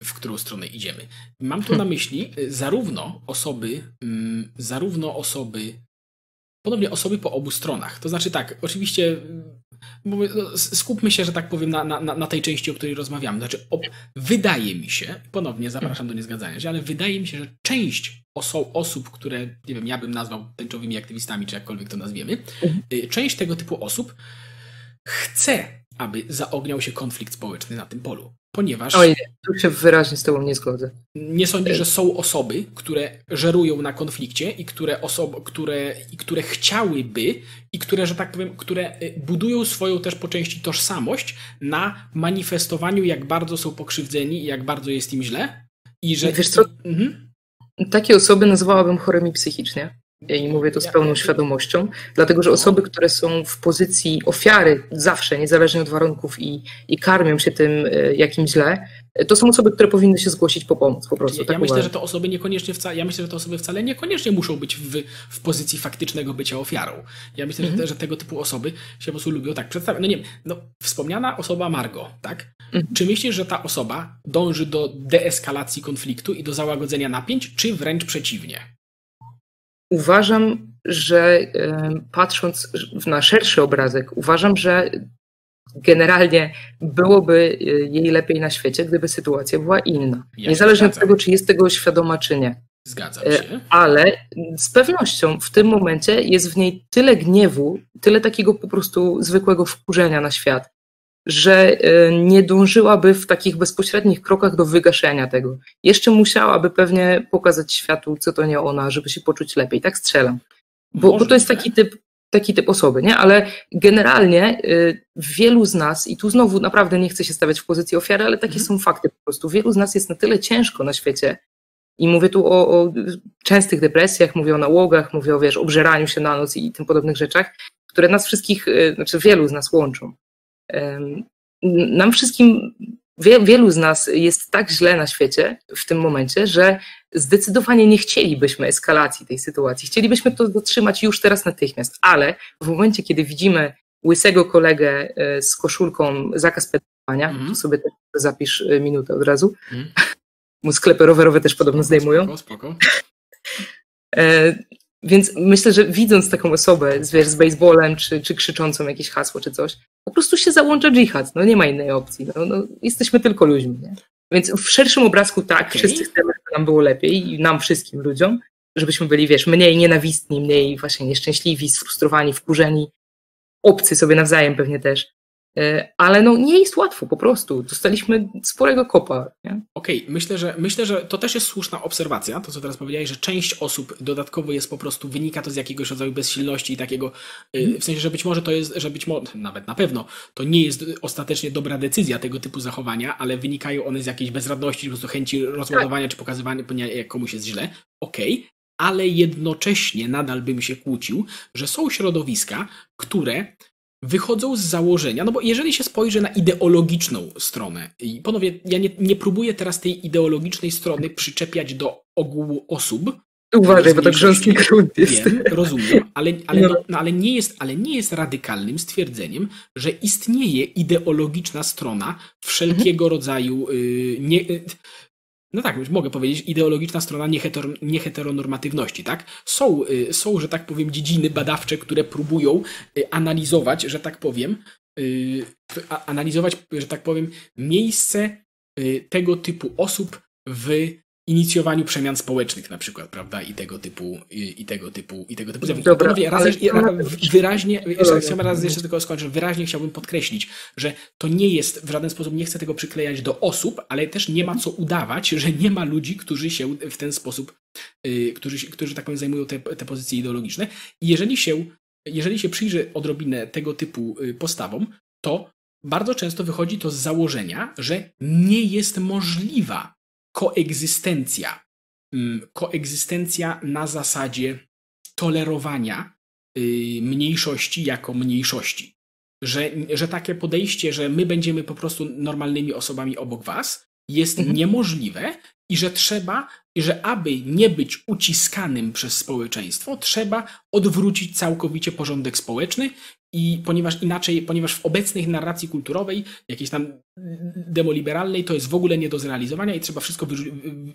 w którą stronę idziemy. Mam tu na myśli y, zarówno osoby, mm, zarówno osoby, ponownie osoby po obu stronach. To znaczy tak, oczywiście. mówię, no, Skupmy się, że tak powiem, na, na, na tej części, o której rozmawiamy. Znaczy, o, wydaje mi się, ponownie zapraszam do niezgadzania się, ale wydaje mi się, że część oso- osób, które, nie wiem, ja bym nazwał tęczowymi aktywistami, czy jakkolwiek to nazwiemy, y, część tego typu osób chce, aby zaogniał się konflikt społeczny na tym polu. Ponieważ Oj, tu się wyraźnie z Tobą nie zgodzę. nie sądzisz, że są osoby, które żerują na konflikcie i które, osoby, które, i które chciałyby, i które, że tak powiem, które y, budują swoją też po części tożsamość na manifestowaniu, jak bardzo są pokrzywdzeni i jak bardzo jest im źle? I że... Wiesz co? Mhm. Takie osoby nazwałabym chorymi psychicznie. I mówię to z pełną świadomością, dlatego że osoby, które są w pozycji ofiary zawsze, niezależnie od warunków i, i karmią się tym e, jakimś źle, to są osoby, które powinny się zgłosić po pomoc po prostu. Ja, tak myślę, że to osoby niekoniecznie wcale, ja myślę, że te osoby wcale niekoniecznie muszą być w, w pozycji faktycznego bycia ofiarą. Ja myślę, mhm. że, te, że, tego typu osoby się po prostu lubią tak przedstawiać. No nie wiem, no, wspomniana osoba Margo, tak? Mhm. Czy myślisz, że ta osoba dąży do deeskalacji konfliktu i do załagodzenia napięć, czy wręcz przeciwnie? Uważam, że patrząc na szerszy obrazek, uważam, że generalnie byłoby e, jej lepiej na świecie, gdyby sytuacja była inna. Ja Niezależnie od tego, czy jest tego świadoma, czy nie. Zgadzam e, się. Ale z pewnością w tym momencie jest w niej tyle gniewu, tyle takiego po prostu zwykłego wkurzenia na świat, że e, nie dążyłaby w takich bezpośrednich krokach do wygaszenia tego. Jeszcze musiałaby pewnie pokazać światu, co to nie ona, żeby się poczuć lepiej. Tak strzelam. Bo, bo to jest taki typ, taki typ osoby, nie? Ale generalnie y, wielu z nas, i tu znowu naprawdę nie chcę się stawiać w pozycji ofiary, ale takie mhm. są fakty po prostu. Wielu z nas jest na tyle ciężko na świecie, i mówię tu o, o częstych depresjach, mówię o nałogach, mówię o wiesz, obżeraniu się na noc i tym podobnych rzeczach, które nas wszystkich, y, znaczy wielu z nas łączą. Nam wszystkim wielu z nas jest tak źle na świecie w tym momencie, że zdecydowanie nie chcielibyśmy eskalacji tej sytuacji. Chcielibyśmy to zatrzymać już teraz natychmiast, ale w momencie, kiedy widzimy łysego kolegę e, z koszulką zakaz pedalowania, mm. to sobie też zapisz e, minutę od razu, mm. sklepy rowerowe też podobno spoko, zdejmują. Spoko, spoko. Więc myślę, że widząc taką osobę wiesz, z baseballem, czy, czy krzyczącą jakieś hasło, czy coś, po prostu się załącza dżihad. No nie ma innej opcji. No, no jesteśmy tylko ludźmi. Nie? Więc w szerszym obrazku tak, okay. wszyscy chcemy, żeby nam było lepiej i nam wszystkim ludziom, żebyśmy byli, wiesz, mniej nienawistni, mniej właśnie nieszczęśliwi, sfrustrowani, wkurzeni, obcy sobie nawzajem pewnie też. E, ale no nie jest łatwo po prostu. Dostaliśmy sporego kopa. Okej, okay. myślę, że myślę, że to też jest słuszna obserwacja, to co teraz powiedziałeś, że część osób dodatkowo jest po prostu, wynika to z jakiegoś rodzaju bezsilności i takiego, mm. w sensie, że być może to jest, że być może, nawet na pewno, to nie jest ostatecznie dobra decyzja tego typu zachowania, ale wynikają one z jakiejś bezradności, po prostu chęci rozładowania tak. czy pokazywania, jak komuś jest źle. Okej, okay. ale jednocześnie nadal bym się kłócił, że są środowiska, które wychodzą z założenia, no bo jeżeli się spojrzy na ideologiczną stronę, i panowie, ja nie, nie próbuję teraz tej ideologicznej strony przyczepiać do ogółu osób. Uważaj, bo to grząski grunt jest. Wiem, rozumiem, ale, ale, no. No, ale, nie jest, ale nie jest radykalnym stwierdzeniem, że istnieje ideologiczna strona wszelkiego mhm. rodzaju yy, nie, yy, no tak, mogę powiedzieć, ideologiczna strona nieheteronormatywności, tak? Są, y, są, że tak powiem, dziedziny badawcze, które próbują y, analizować, że tak powiem, y, analizować, że tak powiem, miejsce tego typu osób w inicjowaniu przemian społecznych na przykład, prawda, i tego typu, i, i tego typu, i tego typu zjawisk. Panowie, raz, wyraźnie, jeszcze, raz jeszcze tylko skończyć, wyraźnie chciałbym podkreślić, że to nie jest, w żaden sposób nie chcę tego przyklejać do osób, ale też nie ma co udawać, że nie ma ludzi, którzy się w ten sposób, yy, którzy, którzy tak powiem zajmują te, te pozycje ideologiczne. I jeżeli się, jeżeli się przyjrzy odrobinę tego typu y, postawom, to bardzo często wychodzi to z założenia, że nie jest możliwa koegzystencja. Mm, koegzystencja na zasadzie tolerowania y, mniejszości jako mniejszości. Że, że takie podejście, że my będziemy po prostu normalnymi osobami obok was, jest mhm. niemożliwe i że trzeba, że aby nie być uciskanym przez społeczeństwo, trzeba odwrócić całkowicie porządek społeczny i ponieważ inaczej, ponieważ w obecnej narracji kulturowej, jakiejś tam demoliberalnej, to jest w ogóle nie do zrealizowania i trzeba wszystko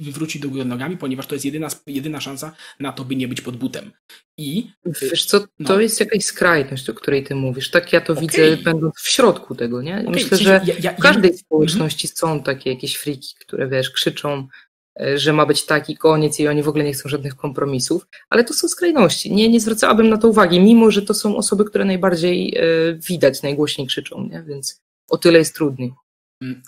wywrócić do góry nogami, ponieważ to jest jedyna, jedyna szansa na to, by nie być pod butem. I wiesz co, to no. jest jakaś skrajność, o której ty mówisz. Tak ja to okay. widzę, będąc w środku tego, nie? Okay. Myślę, że ja, ja, w każdej ja... społeczności są takie jakieś friki, które wiesz, krzyczą że ma być taki koniec i oni w ogóle nie chcą żadnych kompromisów, ale to są skrajności. Nie, nie zwracałabym na to uwagi, mimo że to są osoby, które najbardziej e, widać, najgłośniej krzyczą, nie? więc o tyle jest trudniej. Mm.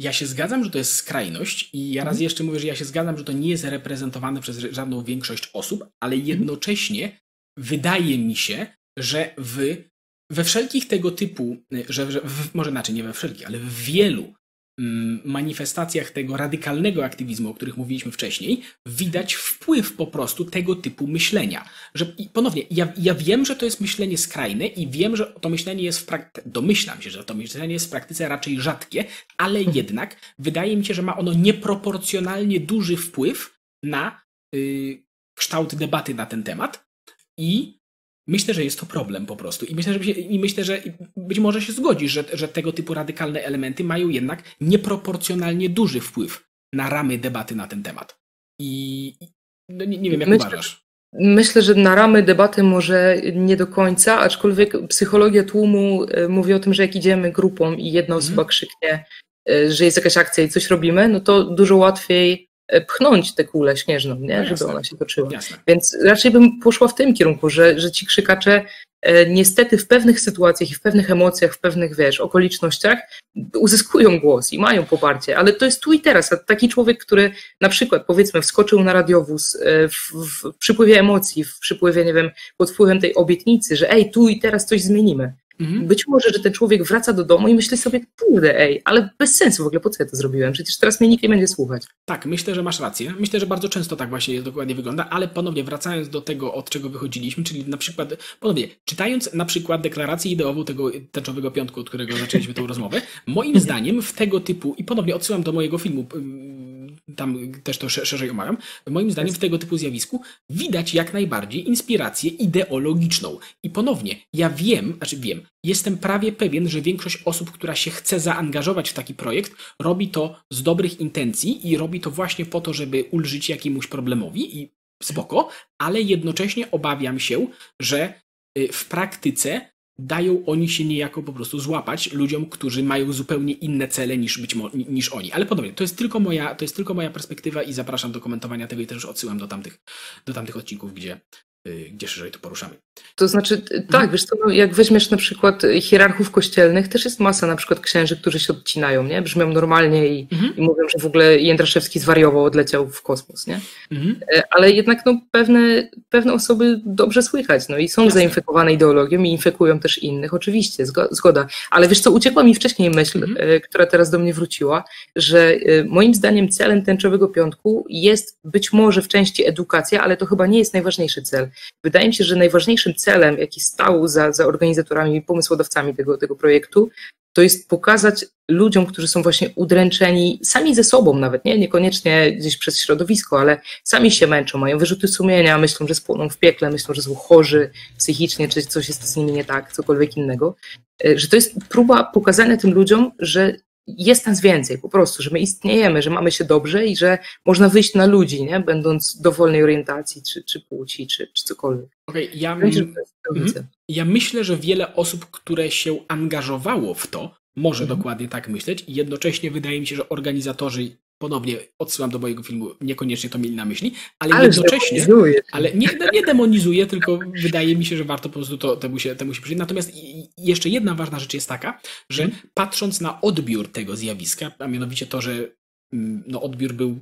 Ja się zgadzam, że to jest skrajność i ja raz mhm. jeszcze mówię, że ja się zgadzam, że to nie jest reprezentowane przez żadną większość osób, ale mhm. jednocześnie wydaje mi się, że w, we wszelkich tego typu, że, że w, może inaczej, nie we wszelkich, ale w wielu manifestacjach tego radykalnego aktywizmu, o których mówiliśmy wcześniej, widać wpływ po prostu tego typu myślenia. Że, ponownie, ja, ja wiem, że to jest myślenie skrajne i wiem, że to myślenie jest w praktyce, domyślam się, że to myślenie jest w praktyce raczej rzadkie, ale jednak wydaje mi się, że ma ono nieproporcjonalnie duży wpływ na yy, kształt debaty na ten temat i Myślę, że jest to problem po prostu. I myślę, że, i myślę, że być może się zgodzisz, że, że tego typu radykalne elementy mają jednak nieproporcjonalnie duży wpływ na ramy debaty na ten temat. I no nie, nie wiem, jak myślę, uważasz. Myślę, że na ramy debaty może nie do końca, aczkolwiek psychologia tłumu e, mówi o tym, że jak idziemy grupą i jedna osoba mhm. krzyknie, e, że jest jakaś akcja i coś robimy, no to dużo łatwiej pchnąć tę kulę śnieżną, nie? No żeby ona się toczyła. Jasne. Więc raczej bym poszła w tym kierunku, że, że ci krzykacze e, niestety w pewnych sytuacjach i w pewnych emocjach, w pewnych, wiesz, okolicznościach uzyskują głos i mają poparcie, ale to jest tu i teraz. A taki człowiek, który na przykład, powiedzmy, wskoczył na radiowóz e, w, w przypływie emocji, w przypływie, nie wiem, pod wpływem tej obietnicy, że ej, tu i teraz coś zmienimy. Mhm. Być może, że ten człowiek wraca do domu i myśli sobie, kurde, ej, ale bez sensu w ogóle, po co ja to zrobiłem? Przecież teraz mnie nikt nie będzie słuchać. Tak, myślę, że masz rację. Myślę, że bardzo często tak właśnie dokładnie wygląda, ale ponownie wracając do tego, od czego wychodziliśmy, czyli na przykład, ponownie, czytając na przykład deklarację ideową tego tęczowego piątku, od którego zaczęliśmy tę rozmowę, moim zdaniem w tego typu, i ponownie odsyłam do mojego filmu, tam też to szerzej omawiam, moim zdaniem w tego typu zjawisku widać jak najbardziej inspirację ideologiczną. I ponownie, ja wiem, znaczy wiem, jestem prawie pewien, że większość osób, która się chce zaangażować w taki projekt, robi to z dobrych intencji i robi to właśnie po to, żeby ulżyć jakiemuś problemowi i spoko, ale jednocześnie obawiam się, że y, w praktyce dają oni się niejako po prostu złapać ludziom, którzy mają zupełnie inne cele niż, być niż oni. Ale podobnie, to jest, tylko moja, to jest tylko moja perspektywa i zapraszam do komentowania tego i też odsyłam do tamtych, do tamtych odcinków, gdzie, Y, gdzie szerzej to poruszamy. To znaczy, tak, mhm. wiesz co, no, jak weźmiesz na przykład hierarchów kościelnych, też jest masa na przykład księży, którzy się odcinają, nie? Brzmią normalnie i, mhm. i mówią, że w ogóle Jędraszewski zwariował, odleciał w kosmos, nie? Mhm. E, ale jednak no, pewne, pewne osoby dobrze słychać, no i są Jasne. zainfekowane ideologią i infekują też innych, oczywiście, zgoda. Ale wiesz co, uciekła mi wcześniej myśl, mhm. E, która teraz do mnie wróciła, że e, moim zdaniem celem tęczowego piątku jest być może w części edukacja, ale to chyba nie jest najważniejszy cel. Wydaje mi się, że najważniejszym celem, jaki stał za, za organizatorami i pomysłodawcami tego, tego projektu, to jest pokazać ludziom, którzy są właśnie udręczeni sami ze sobą nawet, nie? niekoniecznie gdzieś przez środowisko, ale sami się męczą, mają wyrzuty sumienia, myślą, że spłoną w piekle, myślą, że są chorzy psychicznie, czy coś jest z nimi nie tak, cokolwiek innego, e, że to jest próba pokazania tym ludziom, że jest nas więcej po prostu, że my istniejemy, że mamy się dobrze i że można wyjść na ludzi, nie? będąc dowolnej orientacji, czy, czy płci, czy, czy cokolwiek. Okay, ja, mhm. ja myślę, że wiele osób, które się angażowało w to, może mhm. dokładnie tak myśleć i jednocześnie wydaje mi się, że organizatorzy ponownie odsyłam do mojego filmu, niekoniecznie to mieli na myśli, ale, ale jednocześnie, ale nie, nie demonizuje, tylko wydaje mi się, że warto po prostu to, temu, się, temu się przyjrzeć. Natomiast jeszcze jedna ważna rzecz jest taka, że hmm. patrząc na odbiór tego zjawiska, a mianowicie to, że mm, no, odbiór był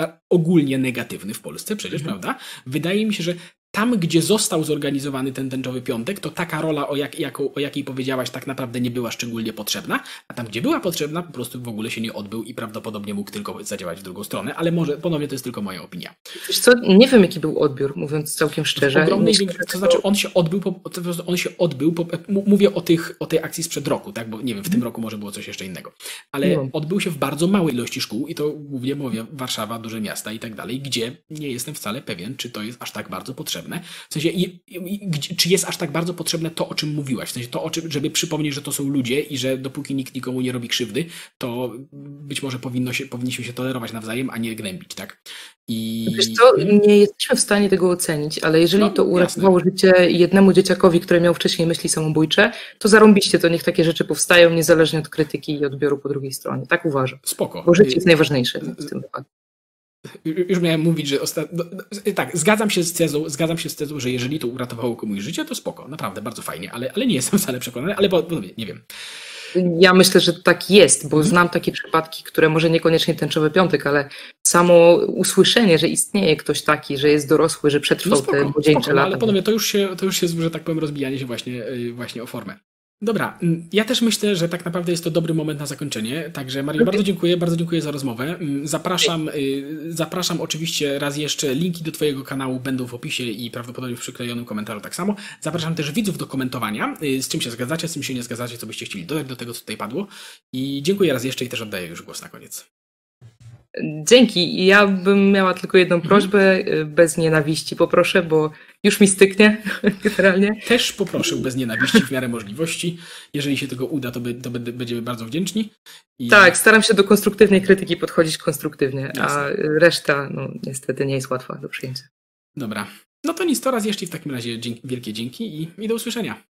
e, ogólnie negatywny w Polsce przecież, hmm. prawda? Wydaje mi się, że tam, gdzie został zorganizowany ten tęczowy piątek, to taka rola, o, jak, jaką, o jakiej powiedziałaś, tak naprawdę nie była szczególnie potrzebna, a tam, gdzie była potrzebna, po prostu w ogóle się nie odbył i prawdopodobnie mógł tylko zadziałać w drugą stronę, ale może ponownie to jest tylko moja opinia. Wiesz co, nie wiem, jaki był odbiór, mówiąc całkiem szczerze. Ogromnej to znaczy on się odbył, po, on się odbył, po, mówię o, tych, o tej akcji sprzed roku, tak, bo nie wiem, w tym roku może było coś jeszcze innego, ale no. odbył się w bardzo małej ilości szkół i to głównie mówię Warszawa, duże miasta i tak dalej, gdzie nie jestem wcale pewien, czy to jest aż tak bardzo potrzebne potrzebne. W sensie, i, i, czy jest aż tak bardzo potrzebne to, o czym mówiłaś? W sensie to, o czym, żeby przypomnieć, że to są ludzie i że dopóki nikt nikomu nie robi krzywdy, to być może powinno się, powinniśmy się tolerować nawzajem, a nie gnębić, tak? I... Wiesz co, nie jesteśmy w stanie tego ocenić, ale jeżeli no, to uratowało jasne. życie jednemu dzieciakowi, który miał wcześniej myśli samobójcze, to zarąbiście, to niech takie rzeczy powstają, niezależnie od krytyki i odbioru po drugiej stronie. Tak uważam. Spoko. Bo życie jest najważniejsze w tym wypadku już miałem mówić, że ostatnio. No, tak, zgadzam się z tezą, zgadzam się z tezą, że jeżeli to uratowało komuś życie, to spoko, naprawdę, bardzo fajnie, ale, ale nie jestem wcale przekonany, ale bo, bo nie wiem. Ja myślę, że tak jest, bo znam takie przypadki, które może niekoniecznie tęczowy piątek, ale samo usłyszenie, że istnieje ktoś taki, że jest dorosły, że przetrwał no spoko, te młodzieńcze spoko, lata. Ale panowie, to już, się, to już jest, że tak powiem, rozbijanie się właśnie, y, właśnie o formę. Dobra, mm, ja też myślę, że tak naprawdę jest to dobry moment na zakończenie. Także Mario, bardzo dziękuję, bardzo dziękuję za rozmowę. Mm, Zapraszam, y, zapraszam oczywiście raz jeszcze. Linki do Twojego kanału będą w opisie i prawdopodobnie w przyklejonym komentarzu tak samo. Zapraszam też widzów do komentowania, y, z czym się zgadzacie, z czym się nie zgadzacie, co byście chcieli dodać do tego, co tutaj padło. I dziękuję raz jeszcze i też oddaję już głos na koniec. Dzięki. Ja bym miała tylko jedną prośbę, y, bez nienawiści poproszę, bo już mi styknie generalnie. Też poproszę bez nienawiści w miarę możliwości. Jeżeli się tego uda, to, by, to będziemy bardzo wdzięczni. I Tak, staram się do konstruktywnej krytyki podchodzić konstruktywnie, a Jasne. reszta no, niestety nie jest łatwa do przyjęcia. Dobra. No to nic, to raz jeszcze w takim razie dzięki, wielkie dzięki i, i do usłyszenia.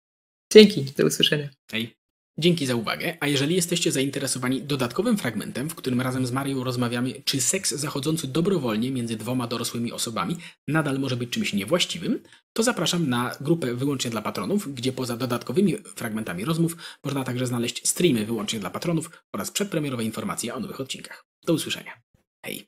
Dzięki, do usłyszenia. Hej. Dzięki za uwagę, a jeżeli jesteście zainteresowani dodatkowym fragmentem, w którym razem z Marią rozmawiamy, czy seks zachodzący dobrowolnie między dwoma dorosłymi osobami nadal może być czymś niewłaściwym, to zapraszam na grupę wyłącznie dla patronów, gdzie poza dodatkowymi fragmentami rozmów można także znaleźć streamy wyłącznie dla patronów oraz przedpremierowe informacje o nowych odcinkach. Do usłyszenia. Hej.